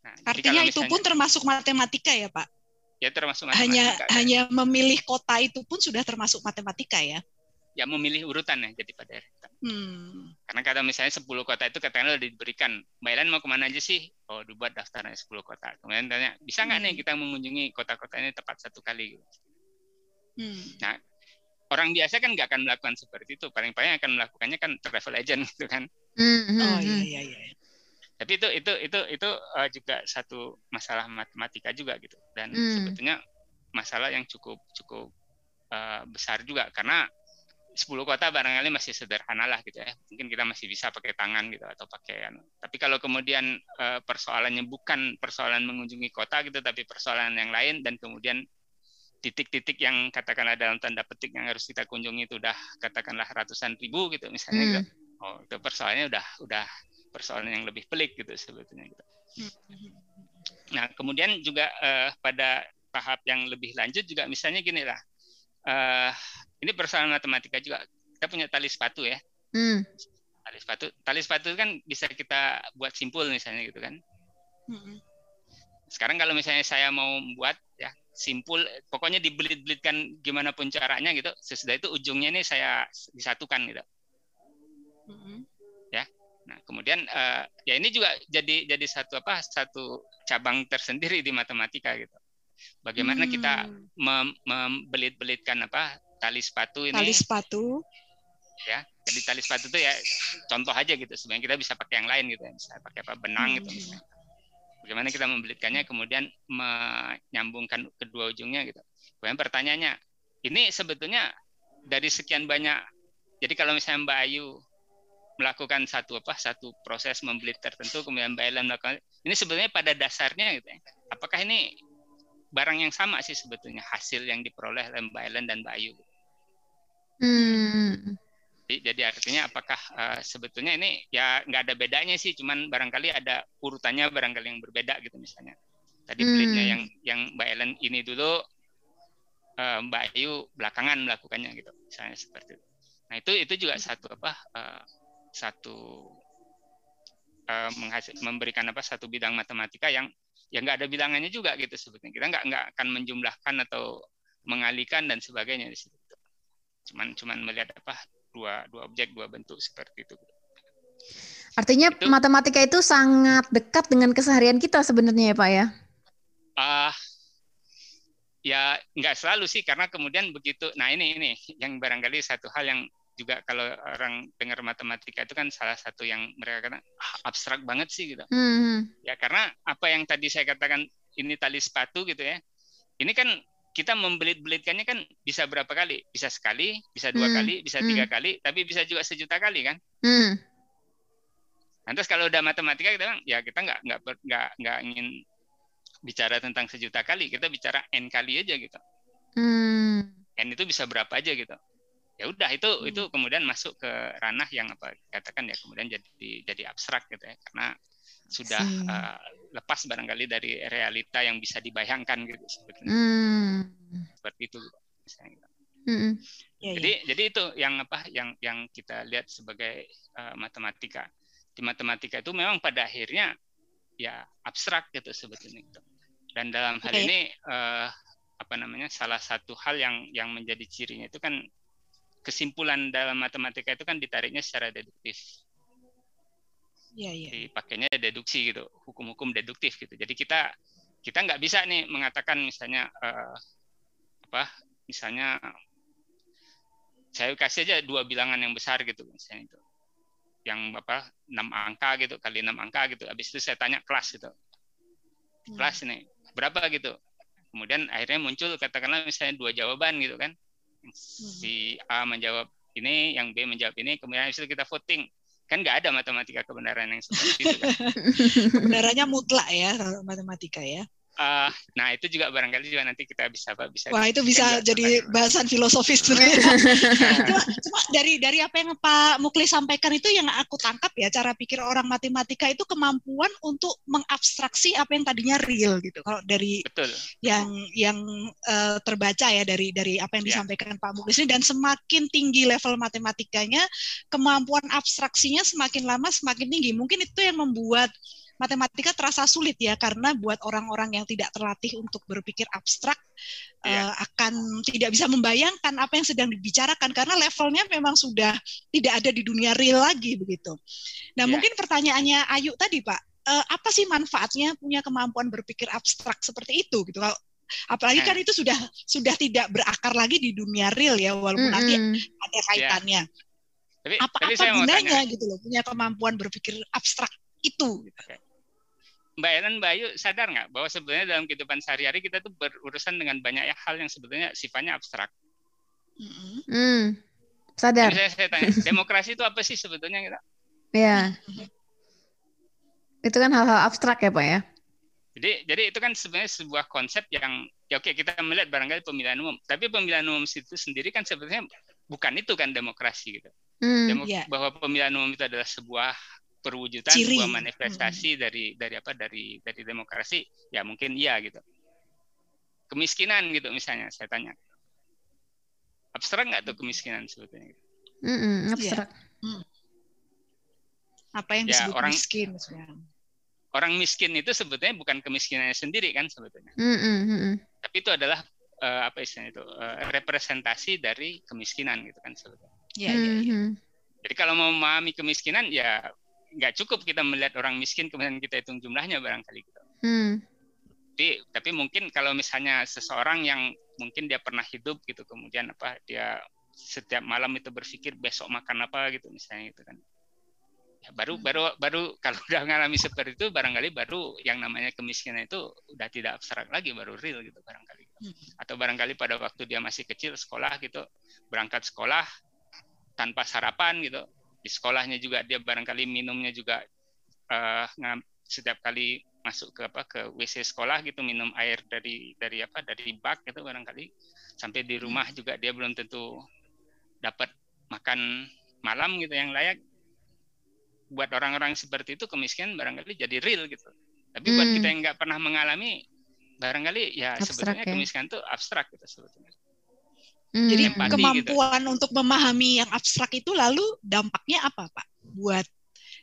[SPEAKER 2] Nah, Artinya misalnya, itu pun termasuk matematika ya Pak?
[SPEAKER 3] Ya termasuk
[SPEAKER 2] matematika. Hanya kan. hanya memilih kota itu pun sudah termasuk matematika ya?
[SPEAKER 3] Ya memilih urutan ya jadi pada hmm. Karena kalau misalnya 10 kota itu katakanlah diberikan, Mbak Ellen mau ke mana aja sih? Oh dibuat daftarnya 10 kota. Kemudian tanya, bisa nggak hmm. nih kita mengunjungi kota-kota ini tepat satu kali? Hmm. Nah orang biasa kan nggak akan melakukan seperti itu. Paling-paling akan melakukannya kan travel agent gitu kan.
[SPEAKER 2] Hmm. hmm oh iya hmm. iya iya
[SPEAKER 3] tapi itu itu itu itu uh, juga satu masalah matematika juga gitu dan hmm. sebetulnya masalah yang cukup cukup uh, besar juga karena 10 kota barangkali masih sederhana lah gitu ya mungkin kita masih bisa pakai tangan gitu atau pakai tapi kalau kemudian uh, persoalannya bukan persoalan mengunjungi kota gitu tapi persoalan yang lain dan kemudian titik-titik yang katakanlah dalam tanda petik yang harus kita kunjungi itu udah katakanlah ratusan ribu gitu misalnya gitu. hmm. gitu. oh itu persoalannya udah udah persoalan yang lebih pelik gitu sebetulnya gitu. Nah kemudian juga uh, pada tahap yang lebih lanjut juga misalnya gini lah, uh, ini persoalan matematika juga kita punya tali sepatu ya. Hmm. Tali sepatu, tali sepatu kan bisa kita buat simpul misalnya gitu kan. Hmm. Sekarang kalau misalnya saya mau buat ya simpul, pokoknya dibelit-belitkan gimana pun caranya gitu. Sesudah itu ujungnya ini saya disatukan gitu. Hmm. Kemudian uh, ya ini juga jadi jadi satu apa satu cabang tersendiri di matematika gitu. Bagaimana hmm. kita mem membelit-belitkan apa tali sepatu ini?
[SPEAKER 2] Tali sepatu.
[SPEAKER 3] Ya, jadi tali sepatu itu ya contoh aja gitu. Sebenarnya kita bisa pakai yang lain gitu, ya. bisa pakai apa benang gitu hmm. gitu misalnya. Bagaimana kita membelitkannya kemudian menyambungkan kedua ujungnya gitu. Kemudian pertanyaannya, ini sebetulnya dari sekian banyak jadi kalau misalnya Mbak Ayu melakukan satu apa satu proses membeli tertentu kemudian Mbak Ellen melakukan ini sebenarnya pada dasarnya gitu ya. Apakah ini barang yang sama sih sebetulnya hasil yang diperoleh oleh Mbak Ellen dan Mbak Ayu? Hmm. Jadi, jadi artinya apakah uh, sebetulnya ini ya nggak ada bedanya sih, cuman barangkali ada urutannya barangkali yang berbeda gitu misalnya. Tadi hmm. belinya yang yang Mbak Ellen ini dulu, uh, Mbak Ayu belakangan melakukannya gitu, misalnya seperti itu. Nah itu itu juga satu apa uh, satu uh, menghasil, memberikan apa satu bidang matematika yang yang nggak ada bilangannya juga gitu sebetulnya. Kita nggak nggak akan menjumlahkan atau mengalihkan dan sebagainya di situ. Cuman cuman melihat apa dua dua objek dua bentuk seperti itu.
[SPEAKER 1] Artinya itu, matematika itu sangat dekat dengan keseharian kita sebenarnya ya pak ya?
[SPEAKER 3] Uh, ya nggak selalu sih karena kemudian begitu nah ini ini yang barangkali satu hal yang juga kalau orang dengar matematika itu kan salah satu yang mereka kata ah, abstrak banget sih gitu. Hmm. Ya karena apa yang tadi saya katakan ini tali sepatu gitu ya. Ini kan kita membelit-belitkannya kan bisa berapa kali? Bisa sekali, bisa dua hmm. kali, bisa hmm. tiga kali, tapi bisa juga sejuta kali kan? Hmm. Nah, kalau udah matematika kita bilang ya kita nggak nggak nggak nggak ingin bicara tentang sejuta kali, kita bicara n kali aja gitu. Hmm. N itu bisa berapa aja gitu ya udah itu hmm. itu kemudian masuk ke ranah yang apa katakan ya kemudian jadi jadi abstrak gitu ya karena sudah uh, lepas barangkali dari realita yang bisa dibayangkan gitu sebetulnya hmm. seperti itu misalnya hmm. ya, jadi ya. jadi itu yang apa yang yang kita lihat sebagai uh, matematika di matematika itu memang pada akhirnya ya abstrak gitu sebetulnya gitu. dan dalam hal okay. ini uh, apa namanya salah satu hal yang yang menjadi cirinya itu kan kesimpulan dalam matematika itu kan ditariknya secara deduktif. Ya, ya. Dipakainya deduksi gitu, hukum-hukum deduktif gitu. Jadi kita kita nggak bisa nih mengatakan misalnya uh, apa, misalnya saya kasih aja dua bilangan yang besar gitu misalnya itu, yang apa enam angka gitu kali enam angka gitu. Habis itu saya tanya kelas gitu, hmm. kelas ini berapa gitu. Kemudian akhirnya muncul katakanlah misalnya dua jawaban gitu kan si A menjawab ini, yang B menjawab ini, kemudian itu kita voting. Kan nggak ada matematika kebenaran yang seperti itu. Kan?
[SPEAKER 2] Kebenarannya mutlak ya matematika ya.
[SPEAKER 3] Uh, nah itu juga barangkali juga nanti kita bisa apa bisa.
[SPEAKER 2] Wah itu bisa jadi bahasan filosofis tuh. cuma, cuma dari dari apa yang Pak Mukli sampaikan itu yang aku tangkap ya cara pikir orang matematika itu kemampuan untuk mengabstraksi apa yang tadinya real gitu. Kalau dari Betul. yang yang uh, terbaca ya dari dari apa yang ya. disampaikan Pak Mukli ini dan semakin tinggi level matematikanya kemampuan abstraksinya semakin lama semakin tinggi. Mungkin itu yang membuat matematika terasa sulit ya karena buat orang-orang yang tidak terlatih untuk berpikir abstrak yeah. uh, akan tidak bisa membayangkan apa yang sedang dibicarakan karena levelnya memang sudah tidak ada di dunia real lagi begitu. Nah, yeah. mungkin pertanyaannya Ayu tadi, Pak, uh, apa sih manfaatnya punya kemampuan berpikir abstrak seperti itu gitu? Kalau apalagi kan itu sudah sudah tidak berakar lagi di dunia real ya walaupun mm -hmm. nanti ada iya. kaitannya. Yeah. Tapi, apa tapi apa gunanya gitu loh punya kemampuan berpikir abstrak itu gitu. Okay.
[SPEAKER 3] Mbak Ellen, Mbak Ayu sadar nggak bahwa sebenarnya dalam kehidupan sehari-hari kita tuh berurusan dengan banyak hal yang sebetulnya sifatnya abstrak.
[SPEAKER 1] Hmm, sadar.
[SPEAKER 3] Jadi saya, saya tanya, demokrasi itu apa sih sebetulnya kita?
[SPEAKER 1] Iya. Itu kan hal-hal abstrak ya Pak ya?
[SPEAKER 3] Jadi, jadi itu kan sebenarnya sebuah konsep yang ya oke kita melihat barangkali pemilihan umum, tapi pemilihan umum itu sendiri kan sebetulnya bukan itu kan demokrasi gitu. Hmm, Demo yeah. Bahwa pemilihan umum itu adalah sebuah perwujudan Ciri. sebuah manifestasi hmm. dari dari apa dari dari demokrasi ya mungkin iya gitu kemiskinan gitu misalnya saya tanya abstrak nggak tuh kemiskinan sebetulnya
[SPEAKER 1] mm -mm, abstrak yeah.
[SPEAKER 2] apa yang ya, disebut orang, miskin misalnya
[SPEAKER 3] orang miskin itu sebetulnya bukan kemiskinannya sendiri kan sebetulnya
[SPEAKER 1] mm -mm.
[SPEAKER 3] tapi itu adalah uh, apa istilahnya itu uh, representasi dari kemiskinan gitu kan sebetulnya
[SPEAKER 2] ya, ya, ya.
[SPEAKER 3] Jadi kalau mau memahami kemiskinan ya nggak cukup kita melihat orang miskin kemudian kita hitung jumlahnya barangkali gitu. Hmm. Tapi, tapi mungkin kalau misalnya seseorang yang mungkin dia pernah hidup gitu kemudian apa dia setiap malam itu berpikir besok makan apa gitu misalnya gitu kan ya baru hmm. baru baru kalau udah mengalami seperti itu barangkali baru yang namanya kemiskinan itu udah tidak abstrak lagi baru real gitu barangkali hmm. atau barangkali pada waktu dia masih kecil sekolah gitu berangkat sekolah tanpa sarapan gitu di sekolahnya juga dia barangkali minumnya juga uh, setiap kali masuk ke apa ke WC sekolah gitu minum air dari dari apa dari bak gitu barangkali sampai di rumah hmm. juga dia belum tentu dapat makan malam gitu yang layak buat orang-orang seperti itu kemiskinan barangkali jadi real gitu tapi hmm. buat kita yang nggak pernah mengalami barangkali ya abstrak sebetulnya ya? kemiskinan itu abstrak gitu sebetulnya
[SPEAKER 2] Hmm. Jadi Empati gitu. kemampuan gitu. untuk memahami yang abstrak itu lalu dampaknya apa, Pak? Buat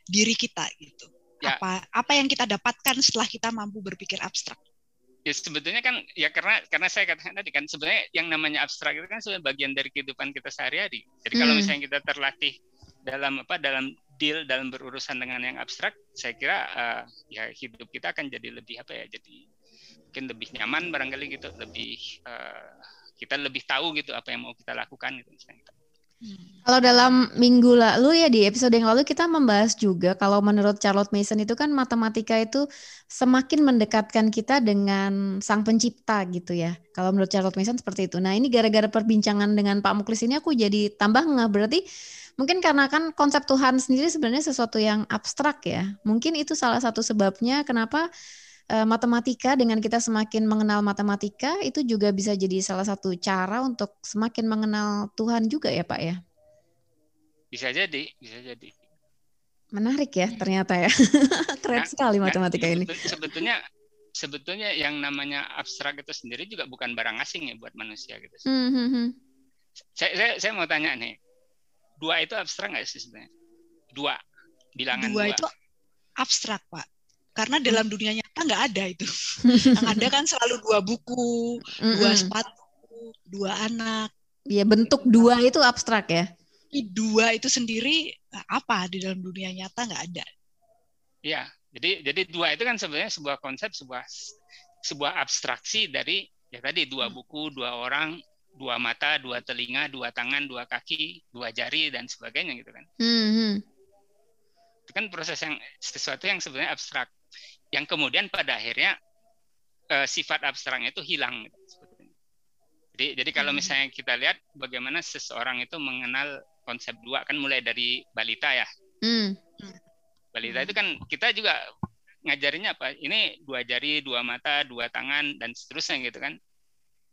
[SPEAKER 2] diri kita gitu. Ya. Apa apa yang kita dapatkan setelah kita mampu berpikir abstrak?
[SPEAKER 3] Ya sebetulnya kan ya karena karena saya katakan tadi kan sebenarnya yang namanya abstrak itu kan sebenarnya bagian dari kehidupan kita sehari-hari. Jadi hmm. kalau misalnya kita terlatih dalam apa dalam deal dalam berurusan dengan yang abstrak, saya kira uh, ya hidup kita akan jadi lebih apa ya jadi mungkin lebih nyaman barangkali gitu, lebih uh, kita lebih tahu gitu apa yang mau kita lakukan gitu misalnya.
[SPEAKER 1] Hmm. Kalau dalam minggu lalu ya di episode yang lalu kita membahas juga kalau menurut Charlotte Mason itu kan matematika itu semakin mendekatkan kita dengan sang pencipta gitu ya. Kalau menurut Charlotte Mason seperti itu. Nah ini gara-gara perbincangan dengan Pak Muklis ini aku jadi tambah nggak berarti mungkin karena kan konsep Tuhan sendiri sebenarnya sesuatu yang abstrak ya. Mungkin itu salah satu sebabnya kenapa uh, matematika dengan kita semakin mengenal matematika itu juga bisa jadi salah satu cara untuk semakin mengenal Tuhan juga ya Pak ya.
[SPEAKER 3] Bisa jadi, bisa jadi.
[SPEAKER 1] Menarik ya ternyata ya. Keren nah, sekali nah, matematika nah, ini.
[SPEAKER 3] Sebetulnya sebetulnya yang namanya abstrak itu sendiri juga bukan barang asing ya buat manusia gitu. Mm -hmm. saya, saya saya mau tanya nih. Dua itu abstrak nggak sih sebenarnya? Dua bilangan dua.
[SPEAKER 2] Dua itu abstrak, Pak karena dalam dunia nyata nggak ada itu. Yang ada kan selalu dua buku, dua sepatu, dua anak.
[SPEAKER 1] Ya bentuk dua itu abstrak ya.
[SPEAKER 2] Dua itu sendiri apa di dalam dunia nyata nggak ada.
[SPEAKER 3] Iya, jadi jadi dua itu kan sebenarnya sebuah konsep, sebuah sebuah abstraksi dari ya tadi dua hmm. buku, dua orang, dua mata, dua telinga, dua tangan, dua kaki, dua jari dan sebagainya gitu kan. Hmm. hmm. Itu kan proses yang sesuatu yang sebenarnya abstrak yang kemudian pada akhirnya uh, sifat abstraknya itu hilang. Gitu, jadi, jadi kalau hmm. misalnya kita lihat bagaimana seseorang itu mengenal konsep dua kan mulai dari balita ya. Hmm. Balita itu kan kita juga ngajarinya apa? Ini dua jari, dua mata, dua tangan dan seterusnya gitu kan.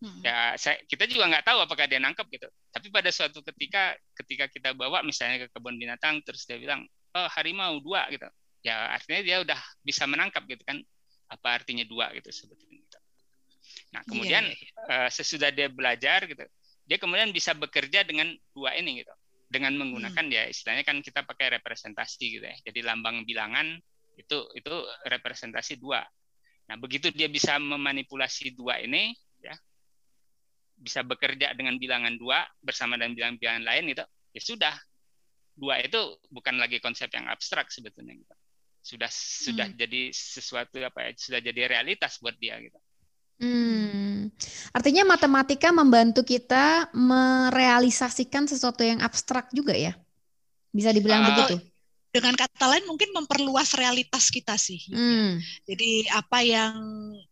[SPEAKER 3] Hmm. Ya, saya, kita juga nggak tahu apakah dia nangkep gitu. Tapi pada suatu ketika, ketika kita bawa misalnya ke kebun binatang, terus dia bilang, oh harimau dua gitu ya artinya dia udah bisa menangkap gitu kan apa artinya dua gitu sebetulnya. Nah iya, kemudian yeah, yeah, yeah. Uh, sesudah dia belajar gitu, dia kemudian bisa bekerja dengan dua ini gitu, dengan menggunakan hmm. ya istilahnya kan kita pakai representasi gitu ya. Jadi lambang bilangan itu itu representasi dua. Nah begitu dia bisa memanipulasi dua ini ya, bisa bekerja dengan bilangan dua bersama dengan bilangan-bilangan lain gitu, ya sudah dua itu bukan lagi konsep yang abstrak sebetulnya gitu sudah sudah hmm. jadi sesuatu apa ya sudah jadi realitas buat dia gitu.
[SPEAKER 1] Hmm. Artinya matematika membantu kita merealisasikan sesuatu yang abstrak juga ya? Bisa dibilang uh, begitu?
[SPEAKER 2] Dengan kata lain mungkin memperluas realitas kita sih. Hmm. Jadi apa yang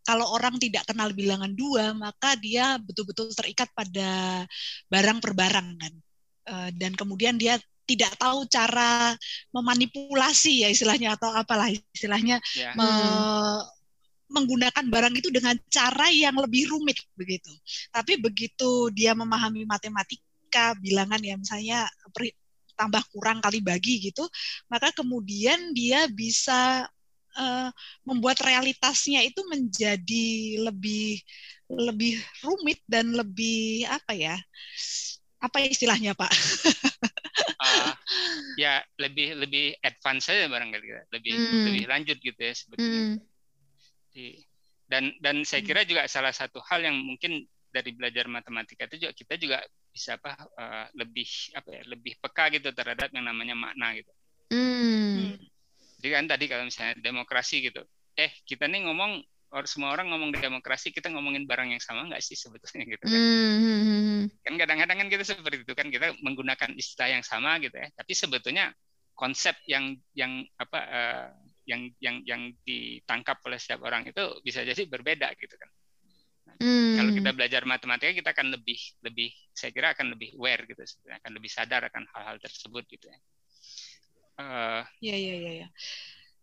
[SPEAKER 2] kalau orang tidak kenal bilangan dua, maka dia betul-betul terikat pada barang per barang kan. Uh, dan kemudian dia tidak tahu cara memanipulasi ya istilahnya atau apalah istilahnya yeah. me menggunakan barang itu dengan cara yang lebih rumit begitu. Tapi begitu dia memahami matematika, bilangan ya misalnya tambah kurang kali bagi gitu, maka kemudian dia bisa uh, membuat realitasnya itu menjadi lebih lebih rumit dan lebih apa ya? Apa istilahnya, Pak?
[SPEAKER 3] uh, ya lebih lebih advance saja barangkali ya. lebih hmm. lebih lanjut gitu ya sebetulnya. Hmm. Dan dan saya hmm. kira juga salah satu hal yang mungkin dari belajar matematika itu juga kita juga bisa apa uh, lebih apa ya lebih peka gitu terhadap yang namanya makna gitu. Hmm. Jadi kan tadi kalau misalnya demokrasi gitu, eh kita nih ngomong semua orang ngomong demokrasi kita ngomongin barang yang sama nggak sih sebetulnya gitu kan? Mm-hmm. kan kadang-kadang kan kita seperti itu kan kita menggunakan istilah yang sama gitu ya. Tapi sebetulnya konsep yang yang apa uh, yang yang yang ditangkap oleh setiap orang itu bisa jadi berbeda gitu kan. Nah, mm. kalau kita belajar matematika kita akan lebih lebih saya kira akan lebih aware gitu akan lebih sadar akan hal-hal tersebut gitu ya.
[SPEAKER 2] Uh, ya ya ya ya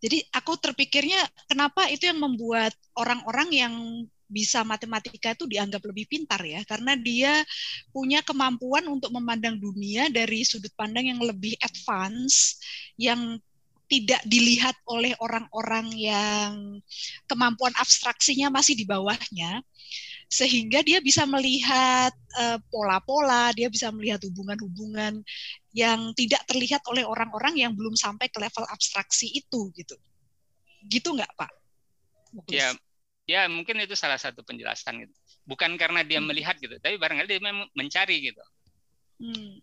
[SPEAKER 2] jadi aku terpikirnya kenapa itu yang membuat orang-orang yang bisa matematika itu dianggap lebih pintar ya? Karena dia punya kemampuan untuk memandang dunia dari sudut pandang yang lebih advance yang tidak dilihat oleh orang-orang yang kemampuan abstraksinya masih di bawahnya sehingga dia bisa melihat eh, pola-pola, uh, dia bisa melihat hubungan-hubungan yang tidak terlihat oleh orang-orang yang belum sampai ke level abstraksi itu gitu. Gitu nggak Pak?
[SPEAKER 3] Muklis. Ya, ya mungkin itu salah satu penjelasan gitu. Bukan karena dia hmm. melihat gitu, tapi barangkali dia memang mencari gitu. Hmm.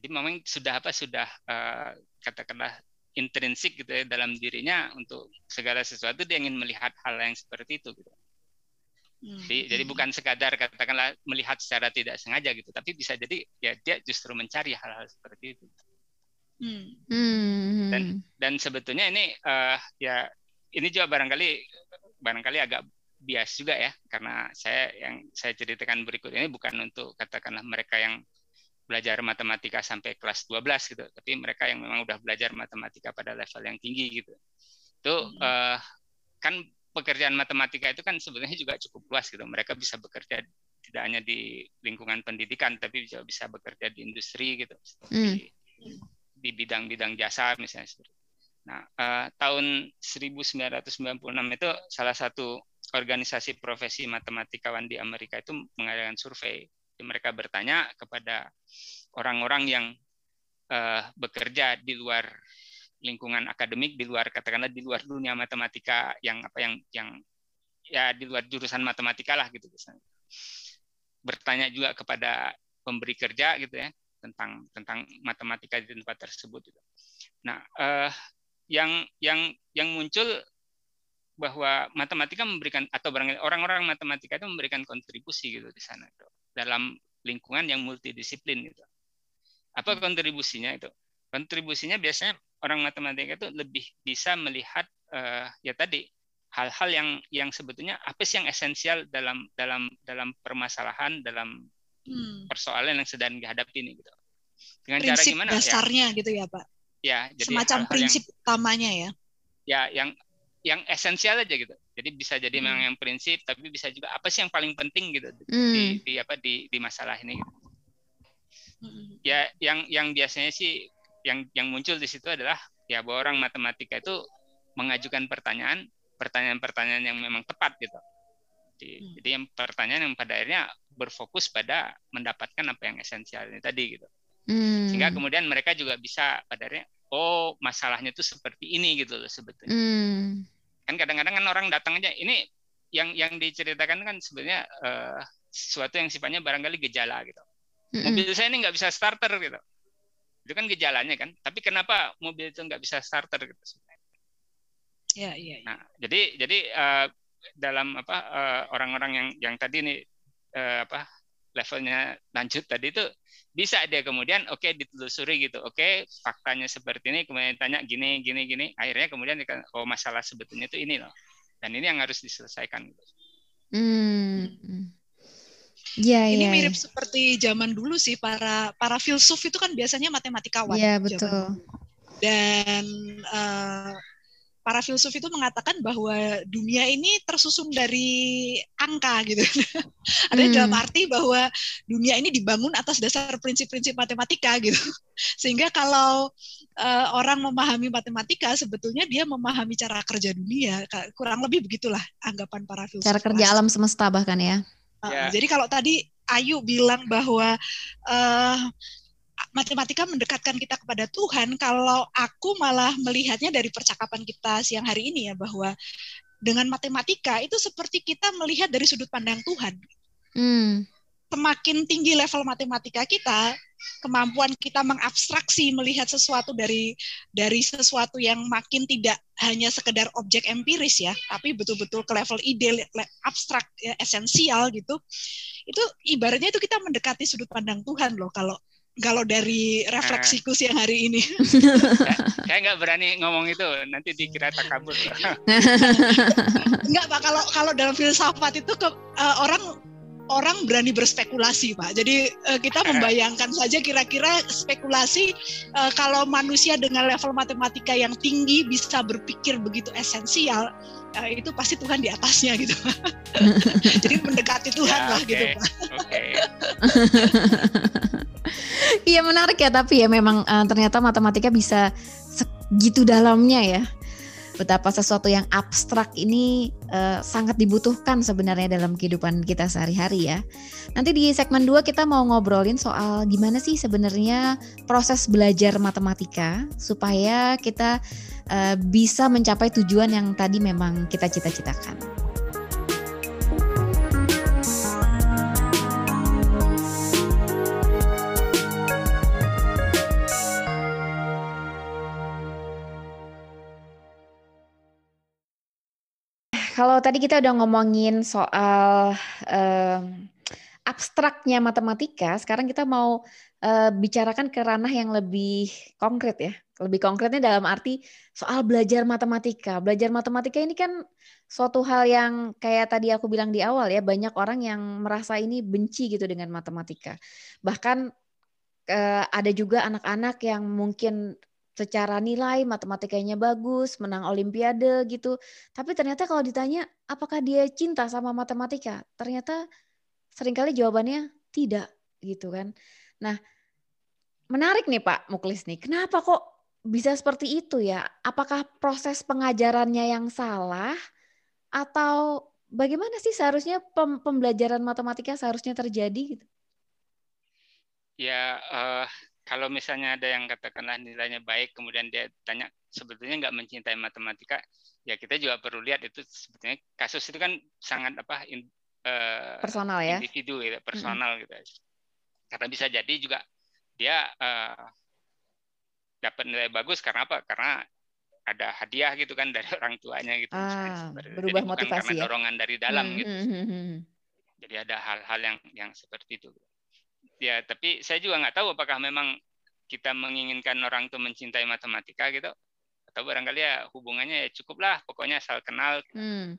[SPEAKER 3] Jadi memang sudah apa sudah uh, katakanlah intrinsik gitu ya dalam dirinya untuk segala sesuatu dia ingin melihat hal yang seperti itu gitu. Hmm. Jadi, jadi bukan sekadar katakanlah melihat secara tidak sengaja gitu, tapi bisa jadi ya dia justru mencari hal-hal seperti itu. Hmm. hmm. Dan dan sebetulnya ini uh, ya ini juga barangkali barangkali agak bias juga ya karena saya yang saya ceritakan berikut ini bukan untuk katakanlah mereka yang belajar matematika sampai kelas 12 gitu, tapi mereka yang memang udah belajar matematika pada level yang tinggi gitu. Itu hmm. uh, kan pekerjaan matematika itu kan sebenarnya juga cukup luas gitu. Mereka bisa bekerja tidak hanya di lingkungan pendidikan, tapi juga bisa bekerja di industri gitu, hmm. di bidang-bidang jasa misalnya. Nah, uh, tahun 1996 itu salah satu organisasi profesi matematikawan di Amerika itu mengadakan survei. Jadi mereka bertanya kepada orang-orang yang uh, bekerja di luar lingkungan akademik di luar katakanlah di luar dunia matematika yang apa yang yang ya di luar jurusan matematika lah gitu misalnya. Bertanya juga kepada pemberi kerja gitu ya tentang tentang matematika di tempat tersebut gitu. Nah, eh, yang yang yang muncul bahwa matematika memberikan atau orang-orang matematika itu memberikan kontribusi gitu di sana itu dalam lingkungan yang multidisiplin gitu. Apa kontribusinya itu? Kontribusinya biasanya orang matematika itu lebih bisa melihat uh, ya tadi hal-hal yang yang sebetulnya apa sih yang esensial dalam dalam dalam permasalahan dalam hmm. persoalan yang sedang dihadapi ini gitu.
[SPEAKER 2] Dengan prinsip cara gimana ya? dasarnya ya, gitu ya, Pak.
[SPEAKER 3] Ya,
[SPEAKER 2] jadi semacam hal -hal prinsip yang, utamanya ya.
[SPEAKER 3] Ya, yang yang esensial aja gitu. Jadi bisa jadi hmm. memang yang prinsip tapi bisa juga apa sih yang paling penting gitu hmm. di, di apa di di masalah ini gitu. Hmm. Ya, yang yang biasanya sih yang yang muncul di situ adalah ya bahwa orang matematika itu mengajukan pertanyaan pertanyaan-pertanyaan yang memang tepat gitu. Jadi, hmm. jadi yang pertanyaan yang pada akhirnya berfokus pada mendapatkan apa yang esensial ini tadi gitu. Hmm. Sehingga kemudian mereka juga bisa pada akhirnya oh masalahnya itu seperti ini gitu loh sebetulnya. Hmm. Kan kadang-kadang kan orang datang aja ini yang yang diceritakan kan sebenarnya uh, sesuatu yang sifatnya barangkali gejala gitu. Hmm. Mobil saya ini nggak bisa starter gitu itu kan gejalanya kan tapi kenapa mobil itu nggak bisa starter gitu
[SPEAKER 2] ya iya, iya.
[SPEAKER 3] nah jadi jadi uh, dalam apa uh, orang-orang yang yang tadi nih uh, apa levelnya lanjut tadi itu bisa dia kemudian oke okay, ditelusuri gitu oke okay, faktanya seperti ini kemudian tanya gini gini gini akhirnya kemudian oh masalah sebetulnya itu ini loh dan ini yang harus diselesaikan gitu.
[SPEAKER 2] Hmm. Ya, Ini ya, mirip ya. seperti zaman dulu sih para para filsuf itu kan biasanya matematikawan.
[SPEAKER 1] Iya betul.
[SPEAKER 2] Dan uh, para filsuf itu mengatakan bahwa dunia ini tersusun dari angka gitu. Ada hmm. dalam arti bahwa dunia ini dibangun atas dasar prinsip-prinsip matematika gitu. Sehingga kalau uh, orang memahami matematika sebetulnya dia memahami cara kerja dunia. Kurang lebih begitulah anggapan para filsuf.
[SPEAKER 1] Cara kerja alam semesta bahkan ya.
[SPEAKER 2] Yeah. Jadi kalau tadi Ayu bilang bahwa uh, matematika mendekatkan kita kepada Tuhan, kalau aku malah melihatnya dari percakapan kita siang hari ini ya bahwa dengan matematika itu seperti kita melihat dari sudut pandang Tuhan. Hmm semakin tinggi level matematika kita, kemampuan kita mengabstraksi melihat sesuatu dari dari sesuatu yang makin tidak hanya sekedar objek empiris ya, tapi betul-betul ke level ide, abstrak, ya, esensial gitu. Itu ibaratnya itu kita mendekati sudut pandang Tuhan loh kalau kalau dari refleksiku siang hari ini.
[SPEAKER 3] saya nggak berani ngomong itu, nanti dikira takabur.
[SPEAKER 2] Enggak Pak, kalau kalau dalam filsafat itu ke, uh, orang orang berani berspekulasi, Pak. Jadi uh, kita membayangkan saja kira-kira spekulasi uh, kalau manusia dengan level matematika yang tinggi bisa berpikir begitu esensial, uh, itu pasti Tuhan di atasnya gitu. Jadi mendekati Tuhan ya, lah okay. gitu, Pak. Okay.
[SPEAKER 1] Iya menarik ya, tapi ya memang uh, ternyata matematika bisa segitu dalamnya ya betapa sesuatu yang abstrak ini uh, sangat dibutuhkan sebenarnya dalam kehidupan kita sehari-hari ya. Nanti di segmen 2 kita mau ngobrolin soal gimana sih sebenarnya proses belajar matematika supaya kita uh, bisa mencapai tujuan yang tadi memang kita cita-citakan. Kalau tadi kita udah ngomongin soal um, abstraknya matematika, sekarang kita mau uh, bicarakan ke ranah yang lebih konkret ya. Lebih konkretnya dalam arti soal belajar matematika. Belajar matematika ini kan suatu hal yang kayak tadi aku bilang di awal ya, banyak orang yang merasa ini benci gitu dengan matematika. Bahkan uh, ada juga anak-anak yang mungkin secara nilai matematikanya bagus, menang olimpiade gitu. Tapi ternyata kalau ditanya apakah dia cinta sama matematika, ternyata sering kali jawabannya tidak gitu kan. Nah, menarik nih Pak Muklis nih. Kenapa kok bisa seperti itu ya? Apakah proses pengajarannya yang salah atau bagaimana sih seharusnya pembelajaran matematika seharusnya terjadi gitu?
[SPEAKER 3] Ya, uh, kalau misalnya ada yang katakanlah nilainya baik, kemudian dia tanya sebetulnya nggak mencintai matematika, ya kita juga perlu lihat itu sebetulnya kasus itu kan sangat apa in,
[SPEAKER 1] uh, personal ya,
[SPEAKER 3] individu gitu, personal hmm. gitu. Karena bisa jadi juga dia uh, dapat nilai bagus karena apa? Karena ada hadiah gitu kan dari orang tuanya gitu.
[SPEAKER 1] Ah, berubah jadi motivasi
[SPEAKER 3] karena ya. dorongan dari dalam hmm, gitu. Hmm, hmm, hmm. Jadi ada hal-hal yang yang seperti itu ya tapi saya juga nggak tahu apakah memang kita menginginkan orang itu mencintai matematika gitu atau barangkali ya hubungannya ya cukuplah pokoknya asal kenal.
[SPEAKER 1] Hmm.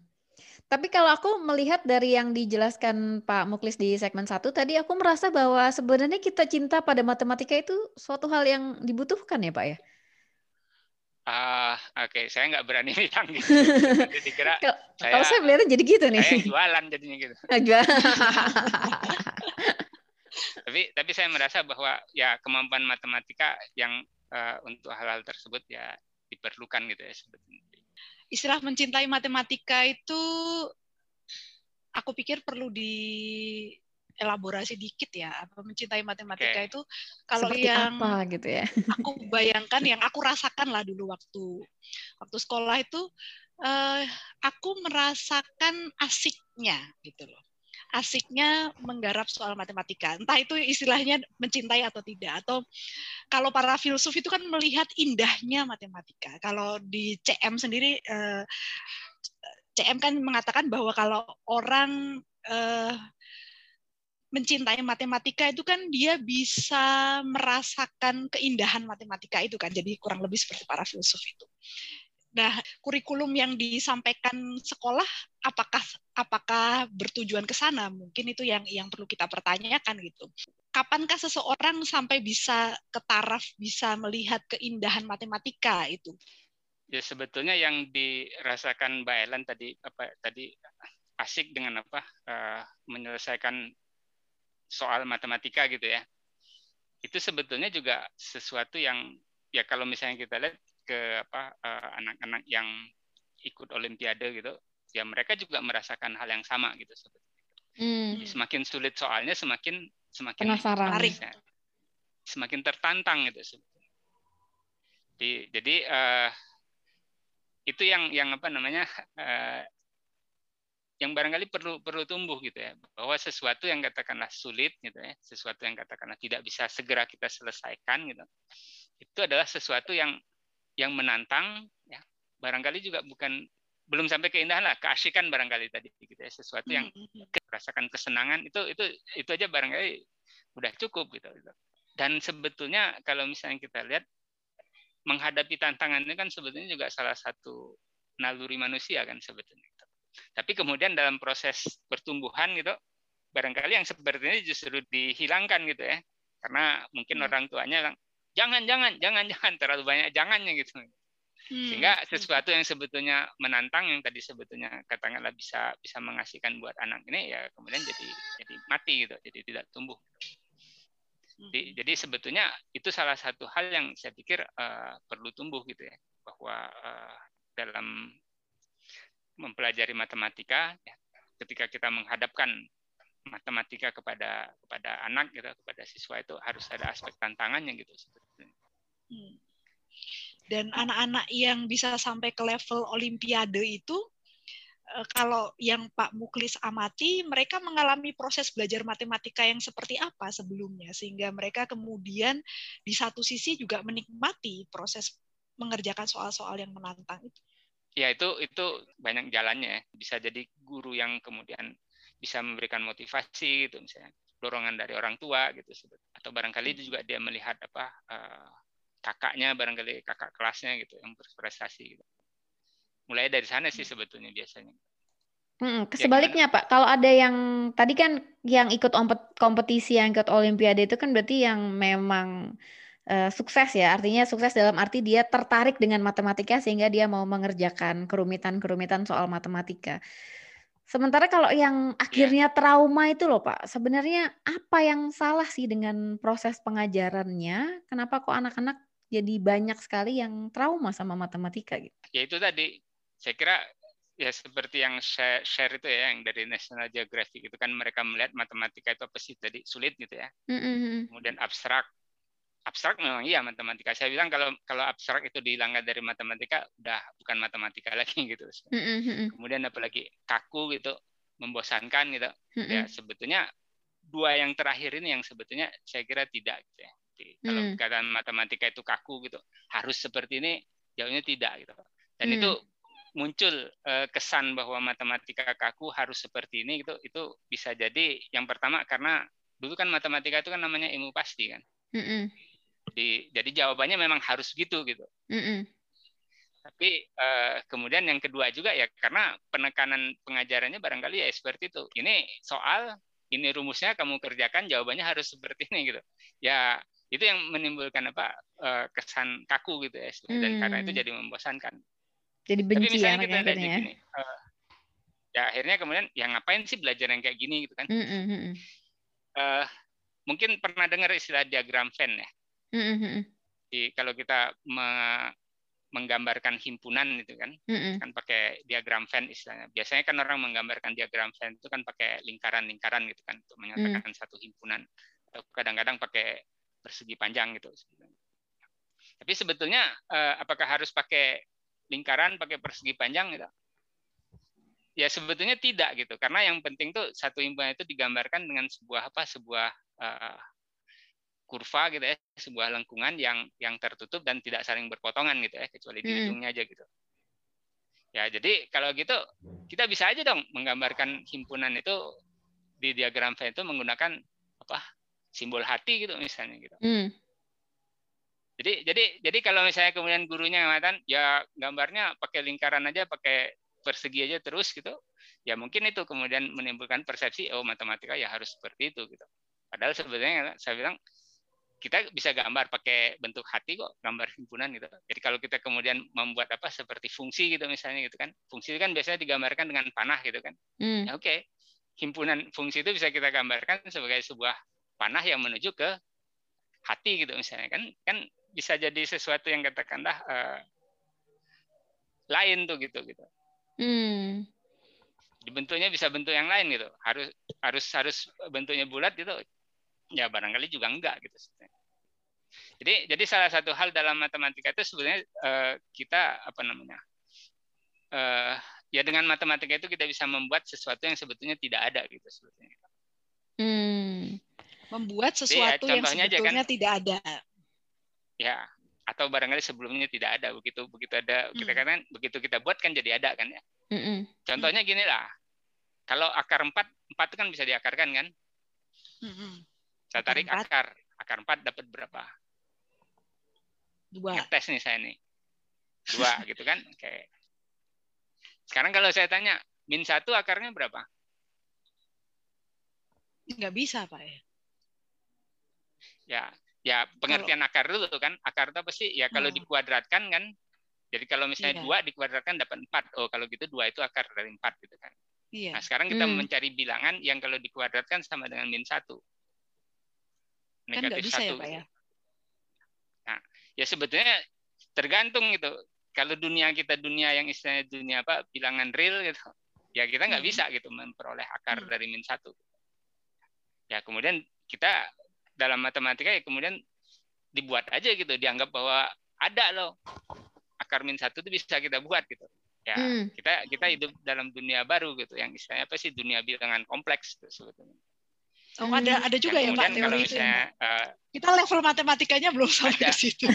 [SPEAKER 1] Tapi kalau aku melihat dari yang dijelaskan Pak Muklis di segmen satu tadi, aku merasa bahwa sebenarnya kita cinta pada matematika itu suatu hal yang dibutuhkan ya Pak ya?
[SPEAKER 3] Ah, uh, oke, okay. saya nggak berani bilang gitu.
[SPEAKER 1] Jadi kira kalau saya, saya melihatnya jadi gitu nih.
[SPEAKER 3] Saya jualan jadinya gitu.
[SPEAKER 1] jualan
[SPEAKER 3] tapi tapi saya merasa bahwa ya kemampuan matematika yang uh, untuk hal-hal tersebut ya diperlukan gitu ya sebetulnya.
[SPEAKER 2] Istilah mencintai matematika itu aku pikir perlu di elaborasi dikit ya apa mencintai matematika okay. itu kalau Seperti yang
[SPEAKER 1] apa gitu ya
[SPEAKER 2] aku bayangkan yang aku rasakan lah dulu waktu waktu sekolah itu uh, aku merasakan asiknya gitu loh asiknya menggarap soal matematika. Entah itu istilahnya mencintai atau tidak. Atau kalau para filsuf itu kan melihat indahnya matematika. Kalau di CM sendiri, eh, CM kan mengatakan bahwa kalau orang eh, mencintai matematika itu kan dia bisa merasakan keindahan matematika itu kan. Jadi kurang lebih seperti para filsuf itu. Nah, kurikulum yang disampaikan sekolah apakah apakah bertujuan ke sana? Mungkin itu yang yang perlu kita pertanyakan gitu. Kapankah seseorang sampai bisa ke taraf bisa melihat keindahan matematika itu?
[SPEAKER 3] Ya sebetulnya yang dirasakan Mbak Ellen tadi apa tadi asik dengan apa uh, menyelesaikan soal matematika gitu ya. Itu sebetulnya juga sesuatu yang ya kalau misalnya kita lihat ke apa uh, anak-anak yang ikut olimpiade gitu ya mereka juga merasakan hal yang sama gitu hmm. semakin sulit soalnya semakin semakin
[SPEAKER 1] penasaran.
[SPEAKER 3] Ya, semakin tertantang gitu jadi, jadi uh, itu yang yang apa namanya uh, yang barangkali perlu perlu tumbuh gitu ya. Bahwa sesuatu yang katakanlah sulit gitu ya sesuatu yang katakanlah tidak bisa segera kita selesaikan gitu itu adalah sesuatu yang yang menantang ya barangkali juga bukan belum sampai keindahan lah keasikan barangkali tadi gitu ya sesuatu yang mm-hmm. merasakan kesenangan itu itu itu aja barangkali udah cukup gitu, dan sebetulnya kalau misalnya kita lihat menghadapi tantangan ini kan sebetulnya juga salah satu naluri manusia kan sebetulnya gitu. tapi kemudian dalam proses pertumbuhan gitu barangkali yang seperti ini justru dihilangkan gitu ya karena mungkin hmm. orang tuanya jangan jangan jangan jangan. Terlalu banyak jangannya gitu. Hmm. sehingga sesuatu yang sebetulnya menantang yang tadi sebetulnya katakanlah bisa bisa mengasihkan buat anak ini ya kemudian jadi jadi mati gitu. Jadi tidak tumbuh. Jadi, hmm. jadi sebetulnya itu salah satu hal yang saya pikir uh, perlu tumbuh gitu ya. Bahwa uh, dalam mempelajari matematika ya, ketika kita menghadapkan matematika kepada kepada anak gitu kepada siswa itu harus ada aspek tantangannya gitu. Hmm.
[SPEAKER 2] Dan anak-anak yang bisa sampai ke level olimpiade itu eh, kalau yang Pak Muklis amati mereka mengalami proses belajar matematika yang seperti apa sebelumnya sehingga mereka kemudian di satu sisi juga menikmati proses mengerjakan soal-soal yang menantang itu.
[SPEAKER 3] Ya itu itu banyak jalannya bisa jadi guru yang kemudian bisa memberikan motivasi gitu misalnya dorongan dari orang tua gitu atau barangkali itu juga dia melihat apa uh, kakaknya barangkali kakak kelasnya gitu yang berprestasi gitu. mulai dari sana sih sebetulnya biasanya
[SPEAKER 1] Hmm, ya, Pak, kalau ada yang tadi kan yang ikut kompetisi yang ikut Olimpiade itu kan berarti yang memang uh, sukses ya. Artinya sukses dalam arti dia tertarik dengan matematika sehingga dia mau mengerjakan kerumitan-kerumitan soal matematika. Sementara kalau yang akhirnya yeah. trauma itu loh Pak, sebenarnya apa yang salah sih dengan proses pengajarannya? Kenapa kok anak-anak jadi banyak sekali yang trauma sama matematika gitu?
[SPEAKER 3] Ya itu tadi, saya kira ya seperti yang share, share itu ya yang dari National Geographic itu kan mereka melihat matematika itu apa sih tadi sulit gitu ya. Mm-hmm. Kemudian abstrak, abstrak memang iya matematika. Saya bilang kalau kalau abstrak itu dihilangkan dari matematika udah bukan matematika lagi gitu. Mm-hmm. Kemudian apalagi kaku gitu, membosankan gitu. Mm-hmm. Ya sebetulnya dua yang terakhir ini yang sebetulnya saya kira tidak gitu ya. Jadi, mm. kalau kata matematika itu kaku gitu, harus seperti ini, jauhnya tidak gitu. Dan mm. itu muncul uh, kesan bahwa matematika kaku harus seperti ini gitu, itu bisa jadi yang pertama karena dulu kan matematika itu kan namanya ilmu pasti kan. Mm -mm di, jadi jawabannya memang harus gitu gitu. Mm -mm. Tapi uh, kemudian yang kedua juga ya karena penekanan pengajarannya barangkali ya seperti itu. Ini soal, ini rumusnya kamu kerjakan, jawabannya harus seperti ini gitu. Ya itu yang menimbulkan apa uh, kesan kaku gitu ya. Dan mm. karena itu jadi membosankan.
[SPEAKER 1] Jadi benci Tapi misalnya ya, kita lihat
[SPEAKER 3] ya. gini, uh, ya akhirnya kemudian ya ngapain sih belajar yang kayak gini gitu kan? Mm -hmm. uh, mungkin pernah dengar istilah diagram Venn ya. Jadi kalau kita me menggambarkan himpunan itu kan, mm-hmm. kan pakai diagram Venn istilahnya. Biasanya kan orang menggambarkan diagram Venn itu kan pakai lingkaran-lingkaran gitu kan untuk menyatakan mm. satu himpunan. Atau kadang-kadang pakai persegi panjang gitu. Tapi sebetulnya eh, apakah harus pakai lingkaran, pakai persegi panjang gitu? Ya sebetulnya tidak gitu, karena yang penting tuh satu himpunan itu digambarkan dengan sebuah apa? Sebuah uh, kurva gitu ya, sebuah lengkungan yang yang tertutup dan tidak saling berpotongan gitu ya, kecuali di hmm. ujungnya aja gitu. Ya, jadi kalau gitu kita bisa aja dong menggambarkan himpunan itu di diagram Venn itu menggunakan apa? simbol hati gitu misalnya gitu. Hmm. Jadi jadi jadi kalau misalnya kemudian gurunya mengatakan ya gambarnya pakai lingkaran aja, pakai persegi aja terus gitu, ya mungkin itu kemudian menimbulkan persepsi oh matematika ya harus seperti itu gitu. Padahal sebenarnya saya bilang kita bisa gambar pakai bentuk hati kok gambar himpunan gitu. Jadi kalau kita kemudian membuat apa seperti fungsi gitu misalnya gitu kan. Fungsi itu kan biasanya digambarkan dengan panah gitu kan. Hmm. Ya, Oke. Okay. Himpunan fungsi itu bisa kita gambarkan sebagai sebuah panah yang menuju ke hati gitu misalnya kan kan bisa jadi sesuatu yang katakanlah uh, lain tuh gitu gitu. Hmm. Dibentuknya bisa bentuk yang lain gitu. Harus harus harus bentuknya bulat gitu ya barangkali juga enggak gitu. Jadi jadi salah satu hal dalam matematika itu sebenarnya uh, kita apa namanya uh, ya dengan matematika itu kita bisa membuat sesuatu yang sebetulnya tidak ada gitu sebetulnya.
[SPEAKER 2] Hmm. Membuat sesuatu Jadi, ya, yang sebetulnya aja, kan, tidak ada.
[SPEAKER 3] Ya atau barangkali sebelumnya tidak ada begitu begitu ada hmm. kita kan begitu kita buat kan jadi ada kan ya. Hmm. Contohnya gini lah kalau akar empat empat itu kan bisa diakarkan kan. Hmm. Saya tarik akar, akar 4 dapat berapa?
[SPEAKER 2] Dua.
[SPEAKER 3] Ngetes nih saya nih. Dua gitu kan. Oke. Sekarang kalau saya tanya, min satu akarnya berapa?
[SPEAKER 2] Nggak bisa, Pak ya.
[SPEAKER 3] Ya, ya pengertian kalau, akar dulu kan. Akar itu apa sih? Ya kalau oh. dikuadratkan kan. Jadi kalau misalnya iya. dua dikuadratkan dapat empat. Oh kalau gitu dua itu akar dari empat gitu kan. Iya. Nah sekarang kita hmm. mencari bilangan yang kalau dikuadratkan sama dengan min satu
[SPEAKER 2] negatif kan bisa ya, satu. Ya, Pak, ya?
[SPEAKER 3] Nah, ya sebetulnya tergantung gitu. Kalau dunia kita dunia yang istilahnya dunia apa bilangan real gitu, ya kita nggak hmm. bisa gitu memperoleh akar hmm. dari min satu. Ya kemudian kita dalam matematika ya kemudian dibuat aja gitu, dianggap bahwa ada loh akar min satu itu bisa kita buat gitu. Ya hmm. kita kita hidup dalam dunia baru gitu, yang istilahnya apa sih dunia bilangan kompleks gitu, sebetulnya.
[SPEAKER 2] Oh, ada ada juga ya, Mbak teori itu. Ya, uh, kita level matematikanya belum sampai ke situ.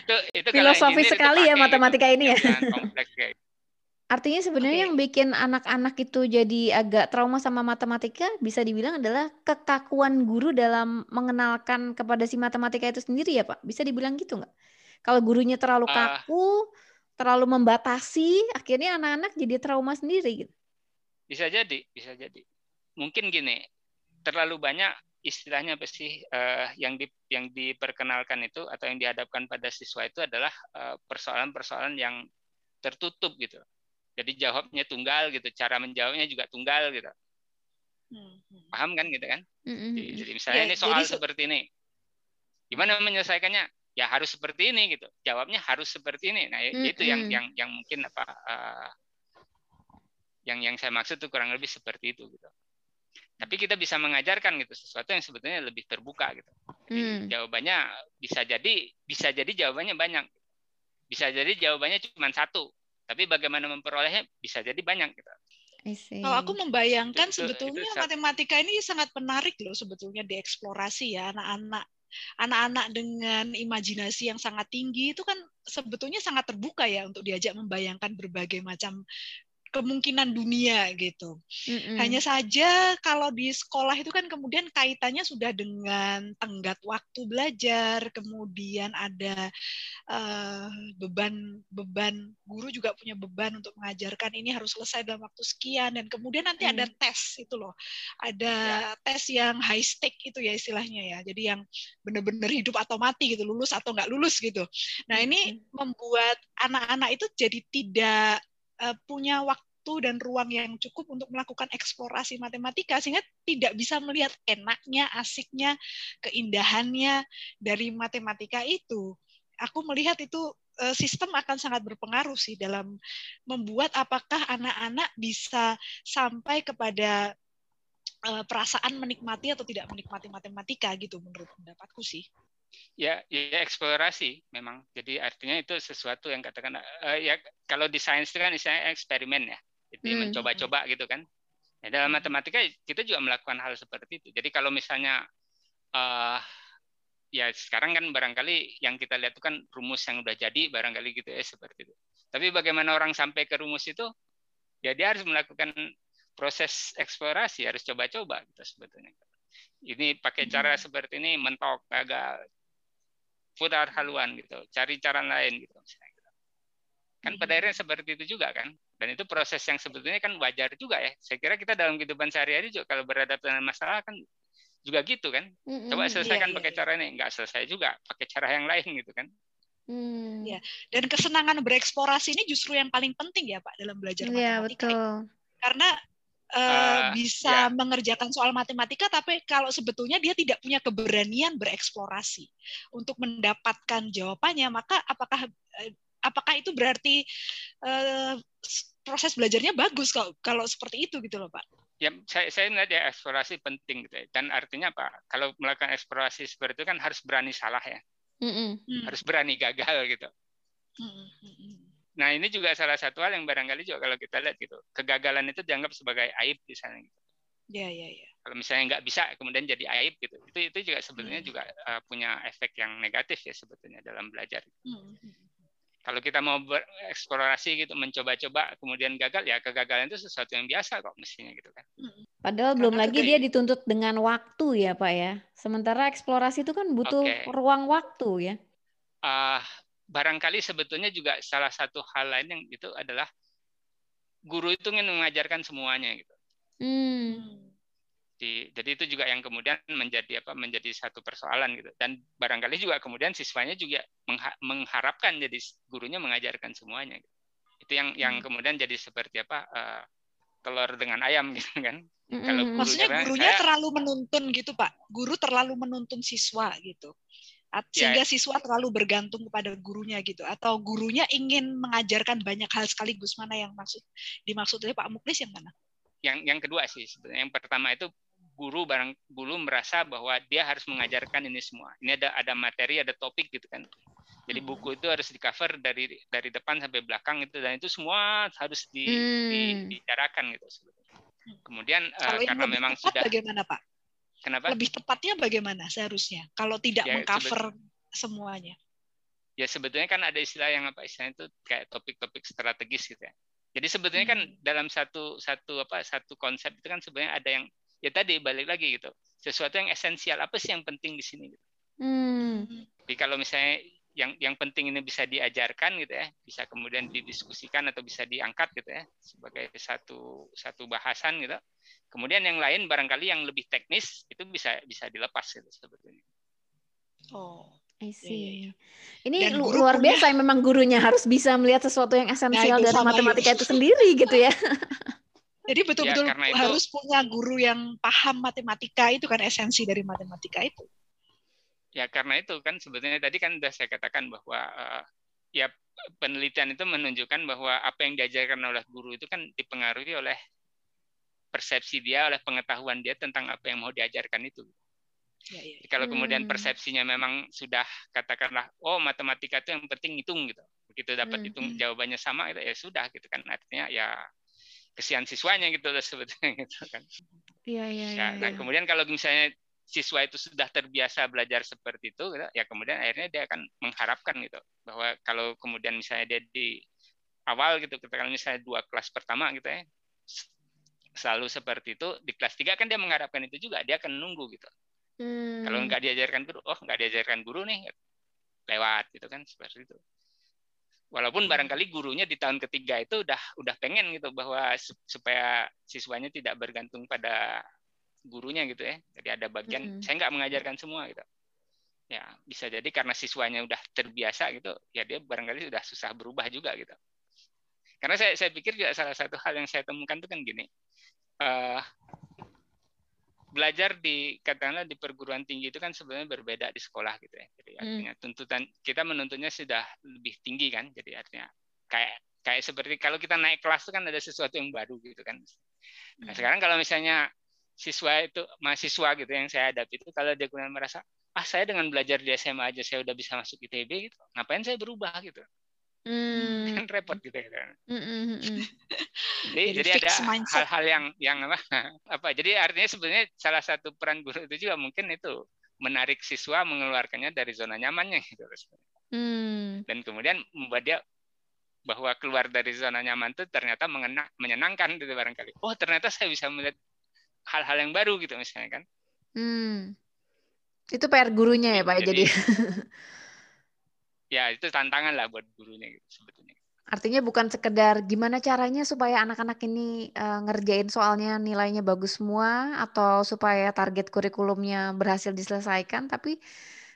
[SPEAKER 1] itu, itu Filosofis sekali ya matematika ini ya. Artinya sebenarnya okay. yang bikin anak-anak itu jadi agak trauma sama matematika bisa dibilang adalah kekakuan guru dalam mengenalkan kepada si matematika itu sendiri ya Pak? Bisa dibilang gitu nggak? Kalau gurunya terlalu eh. kaku, uh, terlalu membatasi, akhirnya anak-anak jadi trauma sendiri gitu.
[SPEAKER 3] Bisa jadi, bisa jadi. Mungkin gini, terlalu banyak istilahnya apa sih uh, yang di yang diperkenalkan itu atau yang dihadapkan pada siswa itu adalah persoalan-persoalan uh, yang tertutup gitu. Jadi jawabnya tunggal gitu, cara menjawabnya juga tunggal gitu. Hmm. Paham kan gitu kan? Hmm. Jadi, jadi misalnya ya, ini soal jadi... seperti ini, gimana menyelesaikannya? Ya harus seperti ini gitu. Jawabnya harus seperti ini. Nah hmm. itu yang yang yang mungkin apa uh, yang yang saya maksud tuh kurang lebih seperti itu gitu tapi kita bisa mengajarkan gitu sesuatu yang sebetulnya lebih terbuka gitu. hmm. jawabannya bisa jadi bisa jadi jawabannya banyak. Bisa jadi jawabannya cuma satu, tapi bagaimana memperolehnya bisa jadi banyak gitu.
[SPEAKER 2] Kalau aku membayangkan itu, sebetulnya itu, matematika ini sangat menarik loh sebetulnya dieksplorasi ya anak-anak anak-anak dengan imajinasi yang sangat tinggi itu kan sebetulnya sangat terbuka ya untuk diajak membayangkan berbagai macam kemungkinan dunia gitu. Mm-hmm. Hanya saja kalau di sekolah itu kan kemudian kaitannya sudah dengan tenggat waktu belajar, kemudian ada uh, beban beban guru juga punya beban untuk mengajarkan ini harus selesai dalam waktu sekian dan kemudian nanti mm. ada tes itu loh. Ada yeah. tes yang high stake itu ya istilahnya ya. Jadi yang benar-benar hidup atau mati gitu, lulus atau nggak lulus gitu. Nah, ini mm-hmm. membuat anak-anak itu jadi tidak uh, punya waktu dan ruang yang cukup untuk melakukan eksplorasi matematika sehingga tidak bisa melihat enaknya, asiknya, keindahannya dari matematika itu. Aku melihat itu uh, sistem akan sangat berpengaruh sih dalam membuat apakah anak-anak bisa sampai kepada uh, perasaan menikmati atau tidak menikmati matematika gitu menurut pendapatku sih.
[SPEAKER 3] Ya ya eksplorasi memang. Jadi artinya itu sesuatu yang katakan uh, ya kalau di sains itu kan istilahnya eksperimen ya itu hmm. mencoba-coba gitu kan. Ya, dalam matematika kita juga melakukan hal seperti itu. Jadi kalau misalnya uh, ya sekarang kan barangkali yang kita lihat itu kan rumus yang udah jadi barangkali gitu ya seperti itu. Tapi bagaimana orang sampai ke rumus itu? Ya dia harus melakukan proses eksplorasi harus coba-coba gitu sebetulnya. Ini pakai cara seperti ini mentok agak putar haluan gitu, cari cara lain gitu misalnya. Kan pada akhirnya seperti itu juga kan. Dan itu proses yang sebetulnya kan wajar juga ya. Saya kira kita dalam kehidupan sehari-hari juga kalau berhadapan dengan masalah kan juga gitu kan. Coba selesaikan iya, pakai iya. cara ini, nggak selesai juga pakai cara yang lain gitu kan.
[SPEAKER 2] Hmm. Ya. Dan kesenangan bereksplorasi ini justru yang paling penting ya Pak dalam belajar
[SPEAKER 1] ya, matematika. Betul.
[SPEAKER 2] Karena uh, bisa ya. mengerjakan soal matematika, tapi kalau sebetulnya dia tidak punya keberanian bereksplorasi untuk mendapatkan jawabannya, maka apakah uh, apakah itu berarti uh, proses belajarnya bagus kalau kalau seperti itu gitu loh Pak?
[SPEAKER 3] Ya, saya saya melihat ya eksplorasi penting gitu ya. Dan artinya apa? Kalau melakukan eksplorasi seperti itu kan harus berani salah ya, mm -mm. harus berani gagal gitu. Mm -mm. Nah ini juga salah satu hal yang barangkali juga kalau kita lihat gitu, kegagalan itu dianggap sebagai aib di sana. Gitu.
[SPEAKER 2] Ya, ya, ya.
[SPEAKER 3] Kalau misalnya nggak bisa, kemudian jadi aib gitu. Itu itu juga sebetulnya hmm. juga uh, punya efek yang negatif ya sebetulnya dalam belajar. Hmm. Kalau kita mau bereksplorasi gitu, mencoba-coba, kemudian gagal, ya kegagalan itu sesuatu yang biasa kok mestinya gitu kan.
[SPEAKER 1] Hmm. Padahal Karena belum lagi dia dituntut dengan waktu ya Pak ya. Sementara eksplorasi itu kan butuh okay. ruang waktu ya.
[SPEAKER 3] Uh, barangkali sebetulnya juga salah satu hal lain yang itu adalah guru itu ingin mengajarkan semuanya gitu. Hmm. Di, jadi itu juga yang kemudian menjadi apa menjadi satu persoalan gitu dan barangkali juga kemudian siswanya juga mengha mengharapkan jadi gurunya mengajarkan semuanya gitu. itu yang yang hmm. kemudian jadi seperti apa uh, telur dengan ayam gitu kan
[SPEAKER 2] mm-hmm. kalau gurunya, maksudnya gurunya saya, terlalu menuntun gitu pak guru terlalu menuntun siswa gitu Ya. sehingga yeah. siswa terlalu bergantung kepada gurunya gitu atau gurunya ingin mengajarkan banyak hal sekaligus mana yang maksud dimaksud oleh Pak Muklis yang mana?
[SPEAKER 3] Yang yang kedua sih sebenarnya yang pertama itu guru barang guru merasa bahwa dia harus mengajarkan ini semua. Ini ada ada materi, ada topik gitu kan. Jadi hmm. buku itu harus di cover dari dari depan sampai belakang itu dan itu semua harus di, hmm. di bicarakan gitu sebetulnya. Kemudian uh, karena memang sudah
[SPEAKER 2] bagaimana Pak? Kenapa? Lebih tepatnya bagaimana seharusnya kalau tidak ya, mengcover semuanya?
[SPEAKER 3] Ya sebetulnya kan ada istilah yang apa istilah itu kayak topik-topik strategis gitu ya. Jadi sebetulnya kan hmm. kan dalam satu satu apa satu konsep itu kan sebenarnya ada yang ya tadi balik lagi gitu. Sesuatu yang esensial apa sih yang penting di sini gitu. Hmm. Jadi kalau misalnya yang yang penting ini bisa diajarkan gitu ya, bisa kemudian didiskusikan atau bisa diangkat gitu ya sebagai satu satu bahasan gitu. Kemudian yang lain barangkali yang lebih teknis itu bisa bisa dilepas gitu sebetulnya.
[SPEAKER 1] Oh, I see. Ya, ya, ya. Ini Dan luar punya, biasa memang gurunya harus bisa melihat sesuatu yang esensial nah, dari matematika itu. itu sendiri gitu ya.
[SPEAKER 2] Jadi betul-betul ya, harus itu, punya guru yang paham matematika itu kan esensi dari matematika itu.
[SPEAKER 3] Ya karena itu kan sebetulnya tadi kan sudah saya katakan bahwa uh, ya penelitian itu menunjukkan bahwa apa yang diajarkan oleh guru itu kan dipengaruhi oleh persepsi dia, oleh pengetahuan dia tentang apa yang mau diajarkan itu. Ya, ya. Jadi kalau kemudian hmm. persepsinya memang sudah katakanlah oh matematika itu yang penting hitung gitu. Begitu dapat hmm. hitung hmm. jawabannya sama gitu ya sudah gitu kan artinya ya kesian siswanya gitu loh sebetulnya gitu kan.
[SPEAKER 1] Iya iya.
[SPEAKER 3] Ya, ya, nah ya. kemudian kalau misalnya siswa itu sudah terbiasa belajar seperti itu, gitu, ya kemudian akhirnya dia akan mengharapkan gitu bahwa kalau kemudian misalnya dia di awal gitu, kita misalnya dua kelas pertama gitu ya, selalu seperti itu di kelas tiga kan dia mengharapkan itu juga, dia akan nunggu gitu. Hmm. Kalau nggak diajarkan guru, oh nggak diajarkan guru nih, lewat gitu kan seperti itu. Walaupun barangkali gurunya di tahun ketiga itu udah udah pengen gitu bahwa supaya siswanya tidak bergantung pada gurunya gitu ya. Jadi ada bagian mm -hmm. saya nggak mengajarkan semua gitu. Ya bisa jadi karena siswanya udah terbiasa gitu, ya dia barangkali sudah susah berubah juga gitu. Karena saya saya pikir juga salah satu hal yang saya temukan itu kan gini, uh, belajar di katakanlah di perguruan tinggi itu kan sebenarnya berbeda di sekolah gitu ya. Jadi mm. artinya tuntutan kita menuntutnya sudah lebih tinggi kan. Jadi artinya kayak kayak seperti kalau kita naik kelas itu kan ada sesuatu yang baru gitu kan. Nah, mm. sekarang kalau misalnya siswa itu mahasiswa gitu yang saya hadapi itu kalau dia kemudian merasa ah saya dengan belajar di SMA aja saya udah bisa masuk ITB gitu ngapain saya berubah gitu hmm. kan repot gitu kan hmm, hmm, hmm, jadi, jadi, ada hal-hal yang yang apa apa jadi artinya sebenarnya salah satu peran guru itu juga mungkin itu menarik siswa mengeluarkannya dari zona nyamannya gitu hmm. dan kemudian membuat dia bahwa keluar dari zona nyaman itu ternyata mengenak, menyenangkan gitu barangkali. Oh ternyata saya bisa melihat hal-hal yang baru gitu misalnya kan.
[SPEAKER 1] Hmm. Itu PR gurunya ya Pak jadi.
[SPEAKER 3] ya itu tantangan lah buat gurunya gitu sebetulnya.
[SPEAKER 1] Artinya bukan sekedar gimana caranya supaya anak-anak ini uh, ngerjain soalnya nilainya bagus semua atau supaya target kurikulumnya berhasil diselesaikan, tapi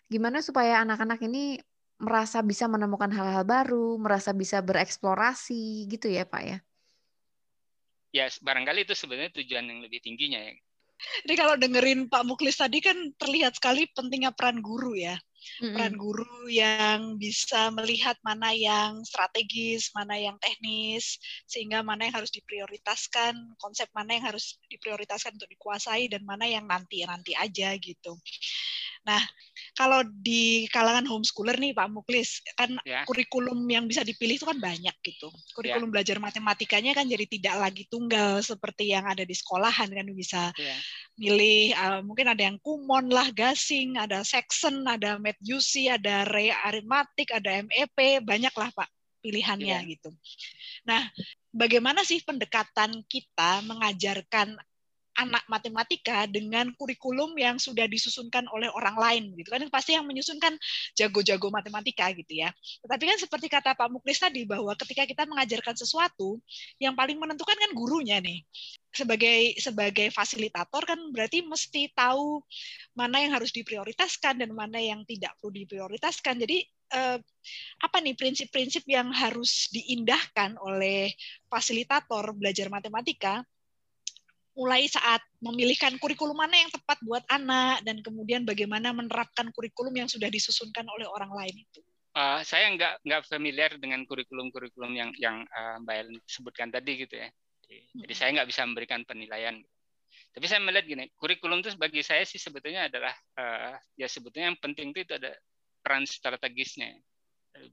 [SPEAKER 1] gimana supaya anak-anak ini merasa bisa menemukan hal-hal baru, merasa bisa bereksplorasi gitu ya Pak ya?
[SPEAKER 3] ya barangkali itu sebenarnya tujuan yang lebih tingginya ya.
[SPEAKER 2] Jadi kalau dengerin Pak Muklis tadi kan terlihat sekali pentingnya peran guru ya. Mm-hmm. Peran guru yang bisa melihat mana yang strategis, mana yang teknis, sehingga mana yang harus diprioritaskan, konsep mana yang harus diprioritaskan untuk dikuasai dan mana yang nanti-nanti aja gitu. Nah, kalau di kalangan homeschooler nih Pak Muklis, kan ya. kurikulum yang bisa dipilih itu kan banyak gitu. Kurikulum ya. belajar matematikanya kan jadi tidak lagi tunggal seperti yang ada di sekolahan kan bisa ya. milih uh, mungkin ada yang kumon lah, gasing, ada section, ada math UC, ada re aritmatik, ada MEP, banyak lah Pak pilihannya ya. gitu. Nah, bagaimana sih pendekatan kita mengajarkan anak matematika dengan kurikulum yang sudah disusunkan oleh orang lain gitu kan. Pasti yang menyusunkan jago-jago matematika gitu ya. Tetapi kan seperti kata Pak Muklis tadi bahwa ketika kita mengajarkan sesuatu yang paling menentukan kan gurunya nih. Sebagai sebagai fasilitator kan berarti mesti tahu mana yang harus diprioritaskan dan mana yang tidak perlu diprioritaskan. Jadi eh, apa nih prinsip-prinsip yang harus diindahkan oleh fasilitator belajar matematika mulai saat memilihkan kurikulum mana yang tepat buat anak dan kemudian bagaimana menerapkan kurikulum yang sudah disusunkan oleh orang lain itu?
[SPEAKER 3] Uh, saya nggak nggak familiar dengan kurikulum-kurikulum yang yang uh, Mbak Ellen sebutkan tadi gitu ya. Jadi, hmm. saya nggak bisa memberikan penilaian. Tapi saya melihat gini, kurikulum itu bagi saya sih sebetulnya adalah uh, ya sebetulnya yang penting itu, itu ada peran strategisnya.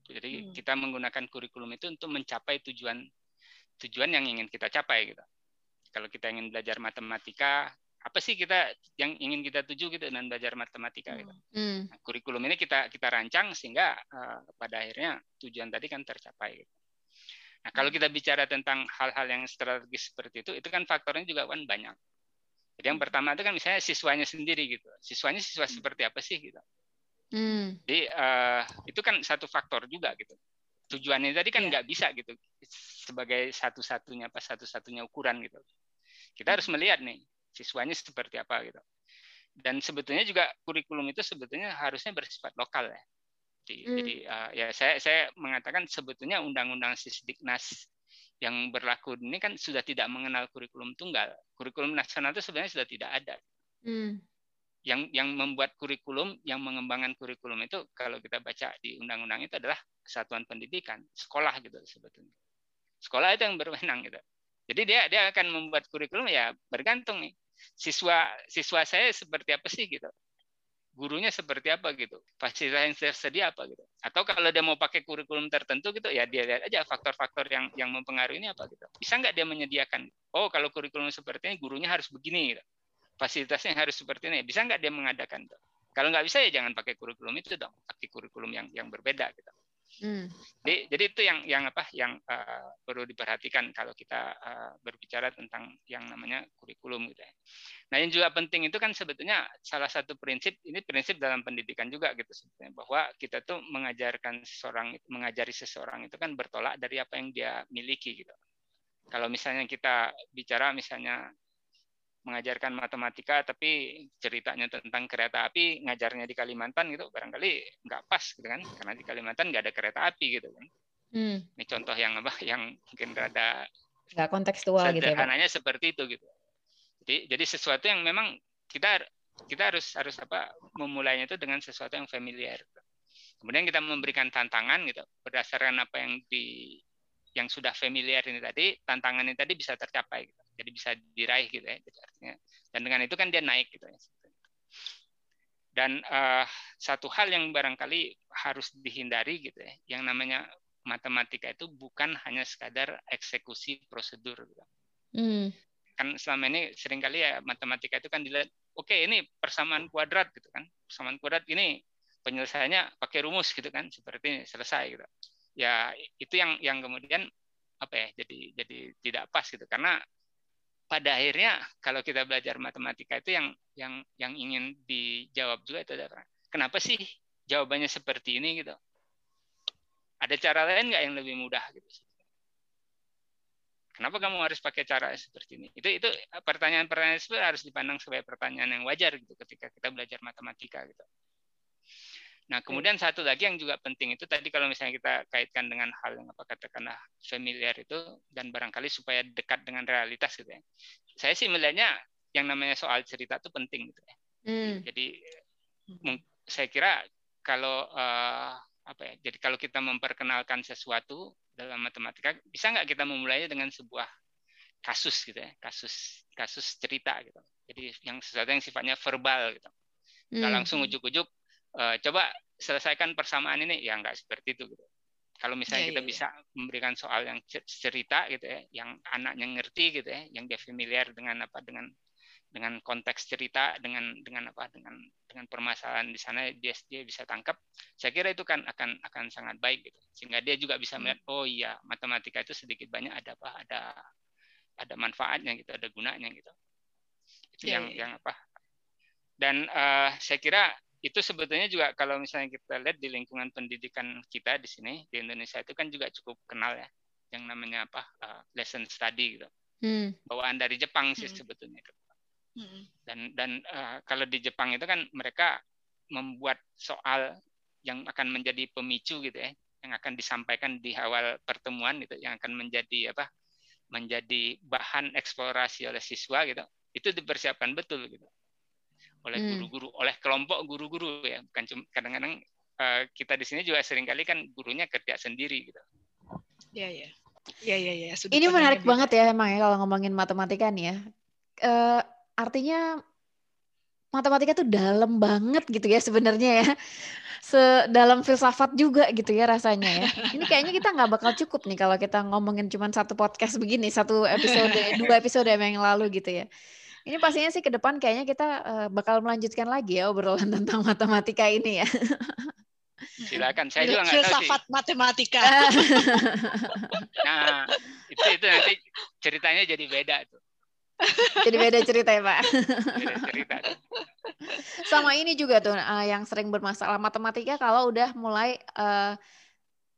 [SPEAKER 3] Jadi hmm. kita menggunakan kurikulum itu untuk mencapai tujuan tujuan yang ingin kita capai gitu kalau kita ingin belajar matematika apa sih kita yang ingin kita tuju gitu dengan belajar matematika gitu. Hmm. Nah, kurikulum ini kita kita rancang sehingga uh, pada akhirnya tujuan tadi kan tercapai. Gitu. Nah kalau kita bicara tentang hal-hal yang strategis seperti itu, itu kan faktornya juga kan banyak. Jadi yang pertama itu kan misalnya siswanya sendiri gitu. Siswanya siswa seperti apa sih gitu. Hmm. Jadi uh, itu kan satu faktor juga gitu. Tujuannya tadi kan iya. nggak yeah. bisa gitu sebagai satu-satunya apa satu-satunya ukuran gitu. Kita harus melihat nih siswanya seperti apa gitu. Dan sebetulnya juga kurikulum itu sebetulnya harusnya bersifat lokal ya. Jadi, hmm. jadi uh, ya saya saya mengatakan sebetulnya undang-undang Sisdiknas yang berlaku ini kan sudah tidak mengenal kurikulum tunggal. Kurikulum nasional itu sebenarnya sudah tidak ada. Hmm yang yang membuat kurikulum, yang mengembangkan kurikulum itu kalau kita baca di undang-undang itu adalah kesatuan pendidikan, sekolah gitu sebetulnya. Sekolah itu yang berwenang gitu. Jadi dia dia akan membuat kurikulum ya bergantung nih. Siswa siswa saya seperti apa sih gitu. Gurunya seperti apa gitu. Fasilitas yang tersedia apa gitu. Atau kalau dia mau pakai kurikulum tertentu gitu ya dia lihat aja faktor-faktor yang yang mempengaruhi ini apa gitu. Bisa nggak dia menyediakan? Oh, kalau kurikulum seperti ini gurunya harus begini gitu fasilitasnya harus seperti ini. Bisa nggak dia mengadakan? Tuh? Kalau nggak bisa ya jangan pakai kurikulum itu dong, pakai kurikulum yang yang berbeda gitu. Hmm. Jadi, jadi itu yang yang apa yang uh, perlu diperhatikan kalau kita uh, berbicara tentang yang namanya kurikulum gitu ya. Nah yang juga penting itu kan sebetulnya salah satu prinsip ini prinsip dalam pendidikan juga gitu sebetulnya bahwa kita tuh mengajarkan seseorang mengajari seseorang itu kan bertolak dari apa yang dia miliki gitu. Kalau misalnya kita bicara misalnya mengajarkan matematika tapi ceritanya tentang kereta api ngajarnya di Kalimantan gitu barangkali nggak pas gitu kan. Karena di Kalimantan nggak ada kereta api gitu kan. Hmm. ini contoh yang apa yang mungkin rada
[SPEAKER 1] nggak kontekstual gitu ya
[SPEAKER 3] sederhananya seperti itu gitu. Jadi jadi sesuatu yang memang kita kita harus harus apa memulainya itu dengan sesuatu yang familiar. Kemudian kita memberikan tantangan gitu berdasarkan apa yang di yang sudah familiar ini tadi tantangan ini tadi bisa tercapai gitu. Jadi bisa diraih gitu ya jadi artinya. Dan dengan itu kan dia naik gitu ya. Dan uh, satu hal yang barangkali harus dihindari gitu ya yang namanya matematika itu bukan hanya sekadar eksekusi prosedur gitu. Hmm. kan selama ini sering kali ya matematika itu kan dilihat oke okay, ini persamaan kuadrat gitu kan. Persamaan kuadrat ini penyelesaiannya pakai rumus gitu kan. Seperti ini selesai gitu ya itu yang yang kemudian apa ya jadi jadi tidak pas gitu. Karena pada akhirnya kalau kita belajar matematika itu yang yang yang ingin dijawab juga itu adalah kenapa sih jawabannya seperti ini gitu? Ada cara lain nggak yang lebih mudah gitu? Kenapa kamu harus pakai cara seperti ini? Itu itu pertanyaan-pertanyaan itu harus dipandang sebagai pertanyaan yang wajar gitu ketika kita belajar matematika gitu Nah, kemudian satu lagi yang juga penting itu tadi kalau misalnya kita kaitkan dengan hal yang apa katakanlah familiar itu dan barangkali supaya dekat dengan realitas gitu ya. Saya sih melihatnya yang namanya soal cerita itu penting gitu ya. Hmm. Jadi saya kira kalau uh, apa ya? Jadi kalau kita memperkenalkan sesuatu dalam matematika bisa nggak kita memulainya dengan sebuah kasus gitu ya, kasus kasus cerita gitu. Jadi yang sesuatu yang sifatnya verbal gitu. Nggak hmm. langsung ujuk-ujuk uh, coba selesaikan persamaan ini ya nggak seperti itu gitu. Kalau misalnya yeah, kita yeah, bisa yeah. memberikan soal yang cerita gitu ya, yang anaknya ngerti gitu ya, yang dia familiar dengan apa dengan dengan konteks cerita dengan dengan apa dengan dengan permasalahan di sana dia dia bisa tangkap saya kira itu kan akan akan sangat baik gitu sehingga dia juga bisa melihat hmm. oh iya matematika itu sedikit banyak ada apa ada ada manfaatnya gitu ada gunanya gitu itu yeah, yang yeah. yang apa dan uh, saya kira itu sebetulnya juga kalau misalnya kita lihat di lingkungan pendidikan kita di sini di Indonesia itu kan juga cukup kenal ya yang namanya apa uh, lesson study gitu hmm. bawaan dari Jepang sih hmm. sebetulnya hmm. dan dan uh, kalau di Jepang itu kan mereka membuat soal yang akan menjadi pemicu gitu ya yang akan disampaikan di awal pertemuan gitu yang akan menjadi apa menjadi bahan eksplorasi oleh siswa gitu itu dipersiapkan betul gitu oleh hmm. guru-guru, oleh kelompok guru-guru ya. Bukan cuma kadang-kadang uh, kita di sini juga sering kali kan gurunya kerja sendiri gitu.
[SPEAKER 2] Iya, iya. Iya, iya, iya.
[SPEAKER 1] Ini menarik banget ya emang ya kalau ngomongin matematika nih ya. Uh, artinya matematika tuh dalam banget gitu ya sebenarnya ya. Sedalam filsafat juga gitu ya rasanya ya. Ini kayaknya kita nggak bakal cukup nih kalau kita ngomongin cuma satu podcast begini, satu episode, dua episode yang lalu gitu ya. Ini pastinya sih ke depan kayaknya kita uh, bakal melanjutkan lagi ya obrolan tentang matematika ini ya.
[SPEAKER 3] Silakan, saya juga nggak tahu
[SPEAKER 2] Filsafat matematika.
[SPEAKER 3] nah, itu itu nanti ceritanya jadi beda tuh.
[SPEAKER 1] Jadi beda cerita ya Pak.
[SPEAKER 3] Beda cerita.
[SPEAKER 1] Sama ini juga tuh uh, yang sering bermasalah matematika kalau udah mulai uh,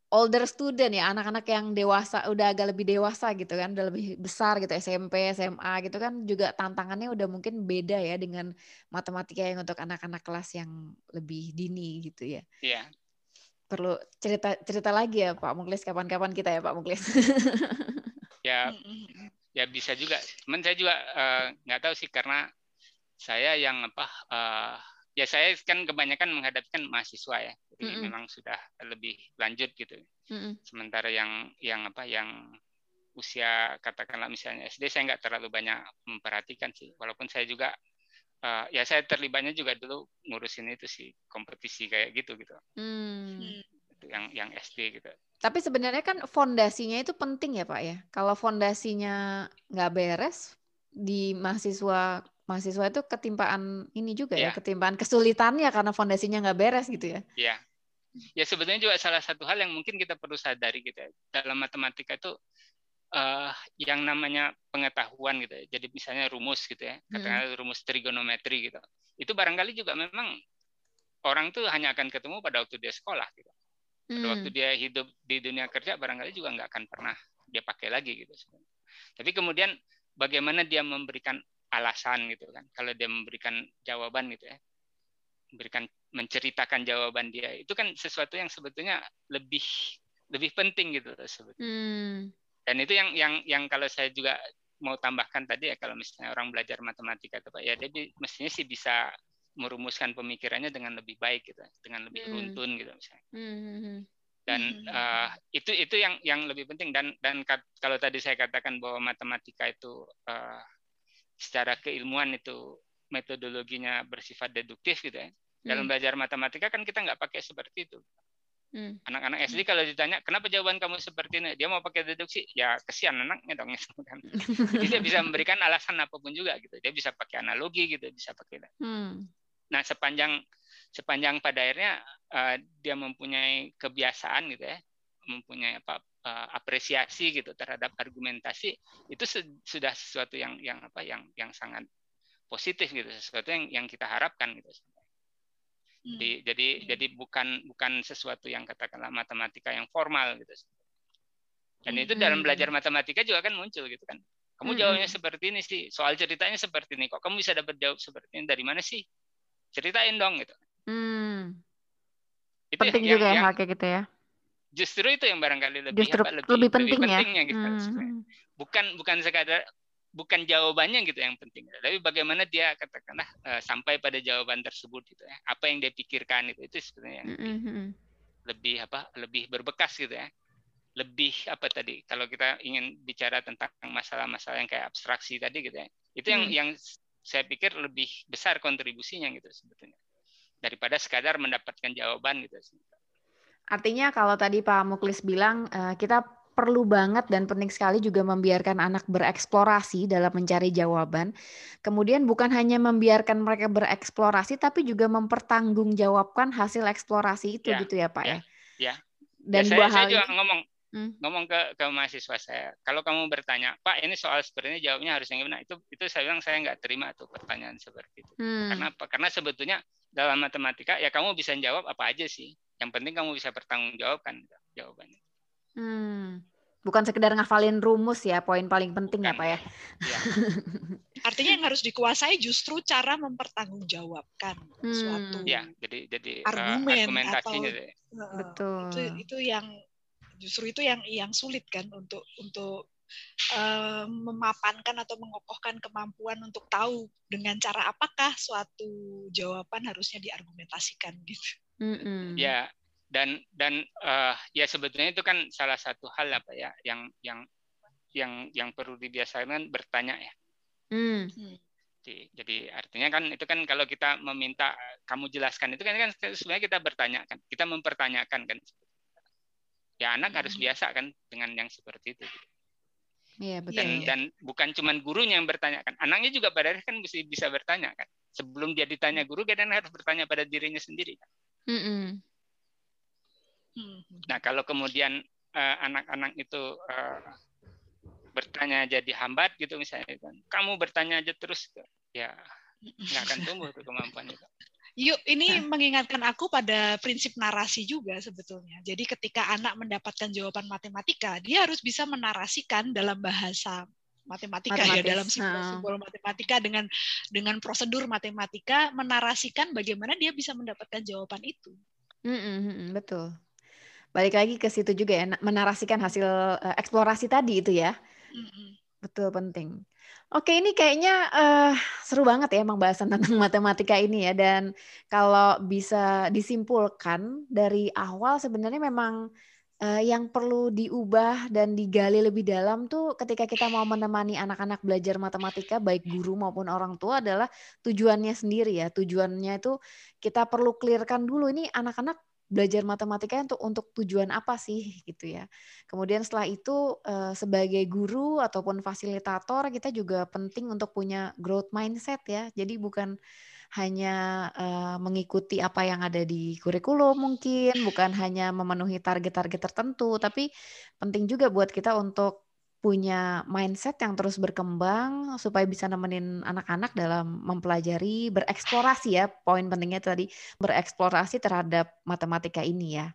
[SPEAKER 1] older student ya, anak-anak yang dewasa udah agak lebih dewasa gitu kan, udah lebih besar gitu SMP, SMA gitu kan juga tantangannya udah mungkin beda ya dengan matematika yang untuk anak-anak kelas yang lebih dini gitu ya.
[SPEAKER 3] Iya.
[SPEAKER 1] Perlu cerita cerita lagi ya Pak Muklis kapan-kapan kita ya Pak Muklis.
[SPEAKER 3] ya ya bisa juga. Cuman saya juga eh, nggak uh, tahu sih karena saya yang apa uh, ya saya kan kebanyakan menghadapkan mahasiswa ya. Jadi mm -hmm. memang sudah lebih lanjut gitu. Mm -hmm. sementara yang yang apa yang usia katakanlah misalnya SD saya nggak terlalu banyak memperhatikan sih. Walaupun saya juga uh, ya saya terlibatnya juga dulu ngurusin itu sih kompetisi kayak gitu gitu. Mm. yang yang SD gitu.
[SPEAKER 1] Tapi sebenarnya kan fondasinya itu penting ya pak ya? Kalau fondasinya nggak beres di mahasiswa mahasiswa itu ketimpaan ini juga ya, ya ketimpaan kesulitannya karena fondasinya nggak beres gitu ya.
[SPEAKER 3] Iya. Ya sebetulnya juga salah satu hal yang mungkin kita perlu sadari gitu ya. Dalam matematika itu uh, yang namanya pengetahuan gitu ya. Jadi misalnya rumus gitu ya, katakanlah hmm. rumus trigonometri gitu. Itu barangkali juga memang orang tuh hanya akan ketemu pada waktu dia sekolah gitu. Pada hmm. waktu dia hidup di dunia kerja barangkali juga nggak akan pernah dia pakai lagi gitu. Tapi kemudian bagaimana dia memberikan alasan gitu kan. Kalau dia memberikan jawaban gitu ya, memberikan menceritakan jawaban dia itu kan sesuatu yang sebetulnya lebih lebih penting gitu sebetulnya. Hmm. Dan itu yang yang yang kalau saya juga mau tambahkan tadi ya kalau misalnya orang belajar matematika itu Pak ya dia mestinya sih bisa merumuskan pemikirannya dengan lebih baik gitu, dengan lebih hmm. runtun gitu misalnya. Hmm. hmm, hmm. Dan uh, itu itu yang yang lebih penting dan dan kalau tadi saya katakan bahwa matematika itu uh, secara keilmuan itu metodologinya bersifat deduktif gitu ya. Dalam hmm. belajar matematika kan kita nggak pakai seperti itu. Hmm. Anak-anak SD kalau ditanya kenapa jawaban kamu seperti ini, dia mau pakai deduksi, ya kesian anaknya dong gitu kan. Jadi dia bisa memberikan alasan apa pun juga gitu. Dia bisa pakai analogi gitu, bisa pakai. Hmm. Nah sepanjang sepanjang pada akhirnya uh, dia mempunyai kebiasaan gitu ya, mempunyai apa uh, apresiasi gitu terhadap argumentasi itu sudah sesuatu yang yang apa yang yang sangat positif gitu sesuatu yang yang kita harapkan gitu hmm. jadi jadi hmm. jadi bukan bukan sesuatu yang katakanlah matematika yang formal gitu dan itu hmm. dalam belajar matematika juga kan muncul gitu kan kamu hmm. jawabnya seperti ini sih soal ceritanya seperti ini kok kamu bisa dapat jawab seperti ini dari mana sih ceritain dong gitu hmm.
[SPEAKER 1] itu penting yang, juga ya yang, kayak gitu ya
[SPEAKER 3] justru itu yang barangkali lebih
[SPEAKER 1] justru
[SPEAKER 3] apa,
[SPEAKER 1] lebih, lebih penting lebih ya? pentingnya
[SPEAKER 3] gitu hmm. bukan bukan sekadar bukan jawabannya gitu yang penting tapi bagaimana dia katakanlah uh, sampai pada jawaban tersebut gitu ya apa yang dia pikirkan itu itu sebenarnya yang lebih, mm-hmm. lebih apa lebih berbekas gitu ya lebih apa tadi kalau kita ingin bicara tentang masalah-masalah yang kayak abstraksi tadi gitu ya itu yang mm. yang saya pikir lebih besar kontribusinya gitu sebetulnya daripada sekadar mendapatkan jawaban gitu
[SPEAKER 1] Artinya kalau tadi Pak Muklis bilang uh, kita perlu banget dan penting sekali juga membiarkan anak bereksplorasi dalam mencari jawaban. Kemudian bukan hanya membiarkan mereka bereksplorasi tapi juga mempertanggungjawabkan hasil eksplorasi itu ya, gitu ya Pak ya.
[SPEAKER 3] Ya. ya. Dan ya, saya, saya juga ngomong hmm. ngomong ke ke mahasiswa saya, kalau kamu bertanya, Pak ini soal seperti ini jawabnya harus yang gimana? Itu itu saya bilang saya nggak terima tuh pertanyaan seperti itu. Hmm. Karena apa? Karena sebetulnya dalam matematika ya kamu bisa jawab apa aja sih yang penting kamu bisa bertanggung jawab kan jawabannya.
[SPEAKER 1] Hmm. Bukan sekedar ngafalin rumus ya, poin paling penting ya Pak ya. ya.
[SPEAKER 2] Artinya yang harus dikuasai justru cara mempertanggungjawabkan hmm. suatu
[SPEAKER 3] ya, jadi jadi
[SPEAKER 2] eh, argumen
[SPEAKER 3] uh, atau
[SPEAKER 2] uh, betul. Itu itu yang justru itu yang yang sulit kan untuk untuk uh, memapankan atau mengokohkan kemampuan untuk tahu dengan cara apakah suatu jawaban harusnya diargumentasikan gitu.
[SPEAKER 3] Mm-hmm. Ya dan dan uh, ya sebetulnya itu kan salah satu hal apa ya yang yang yang yang perlu dibiasakan bertanya ya. Mm. Jadi, jadi artinya kan itu kan kalau kita meminta kamu jelaskan itu kan kan sebenarnya kita bertanya kan kita mempertanyakan kan. Ya anak harus biasa kan dengan yang seperti itu. Iya betul. Dan, dan bukan cuma gurunya yang bertanya kan, anaknya juga pada kan bisa bisa bertanya kan. Sebelum dia ditanya guru, kadang harus bertanya pada dirinya sendiri kan. Mm -mm. Nah kalau kemudian uh, anak-anak itu uh, bertanya jadi hambat gitu misalnya kan, kamu bertanya aja terus ya nggak akan tumbuh tuh kemampuannya.
[SPEAKER 2] Yuk, ini mengingatkan aku pada prinsip narasi juga sebetulnya. Jadi ketika anak mendapatkan jawaban matematika, dia harus bisa menarasikan dalam bahasa matematika ya, Matematis. ya dalam simbol-simbol matematika dengan dengan prosedur matematika menarasikan bagaimana dia bisa mendapatkan jawaban itu.
[SPEAKER 1] Mm -hmm, betul. Balik lagi ke situ juga ya, menarasikan hasil uh, eksplorasi tadi itu ya. Mm -hmm. Betul penting. Oke, ini kayaknya uh, seru banget ya emang bahasan tentang matematika ini ya. Dan kalau bisa disimpulkan dari awal sebenarnya memang uh, yang perlu diubah dan digali lebih dalam tuh ketika kita mau menemani anak-anak belajar matematika, baik guru maupun orang tua adalah tujuannya sendiri ya. Tujuannya itu kita perlu clearkan dulu ini anak-anak belajar matematika untuk untuk tujuan apa sih gitu ya. Kemudian setelah itu uh, sebagai guru ataupun fasilitator kita juga penting untuk punya growth mindset ya. Jadi bukan hanya uh, mengikuti apa yang ada di kurikulum mungkin, bukan hanya memenuhi target-target tertentu, tapi penting juga buat kita untuk punya mindset yang terus berkembang supaya bisa nemenin anak-anak dalam mempelajari, bereksplorasi ya, poin pentingnya tadi bereksplorasi terhadap matematika ini ya.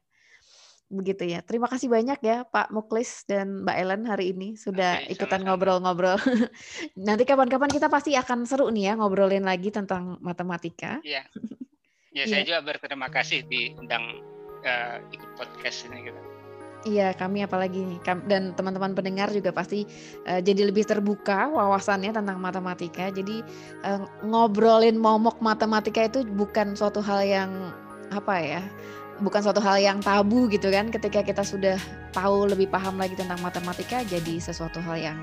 [SPEAKER 1] Begitu ya. Terima kasih banyak ya Pak Muklis dan Mbak Ellen hari ini sudah Oke, ikutan ngobrol-ngobrol. Nanti kapan-kapan kita pasti akan seru nih ya ngobrolin lagi tentang matematika.
[SPEAKER 3] Iya. Ya, saya ya. juga berterima kasih diundang uh, ikut podcast ini gitu.
[SPEAKER 1] Iya, kami apalagi dan teman-teman pendengar juga pasti uh, jadi lebih terbuka wawasannya tentang matematika. Jadi uh, ngobrolin momok matematika itu bukan suatu hal yang apa ya? Bukan suatu hal yang tabu gitu kan. Ketika kita sudah tahu lebih paham lagi tentang matematika, jadi sesuatu hal yang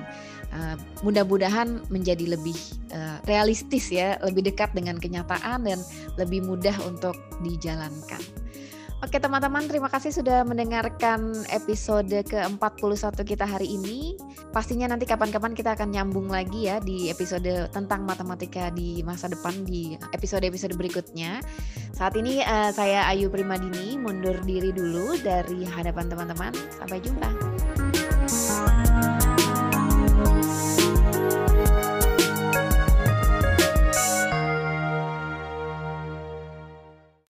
[SPEAKER 1] uh, mudah-mudahan menjadi lebih uh, realistis ya, lebih dekat dengan kenyataan dan lebih mudah untuk dijalankan. Oke teman-teman, terima kasih sudah mendengarkan episode ke-41 kita hari ini. Pastinya nanti kapan-kapan kita akan nyambung lagi ya di episode tentang matematika di masa depan di episode-episode berikutnya. Saat ini uh, saya Ayu Primadini mundur diri dulu dari hadapan teman-teman. Sampai jumpa.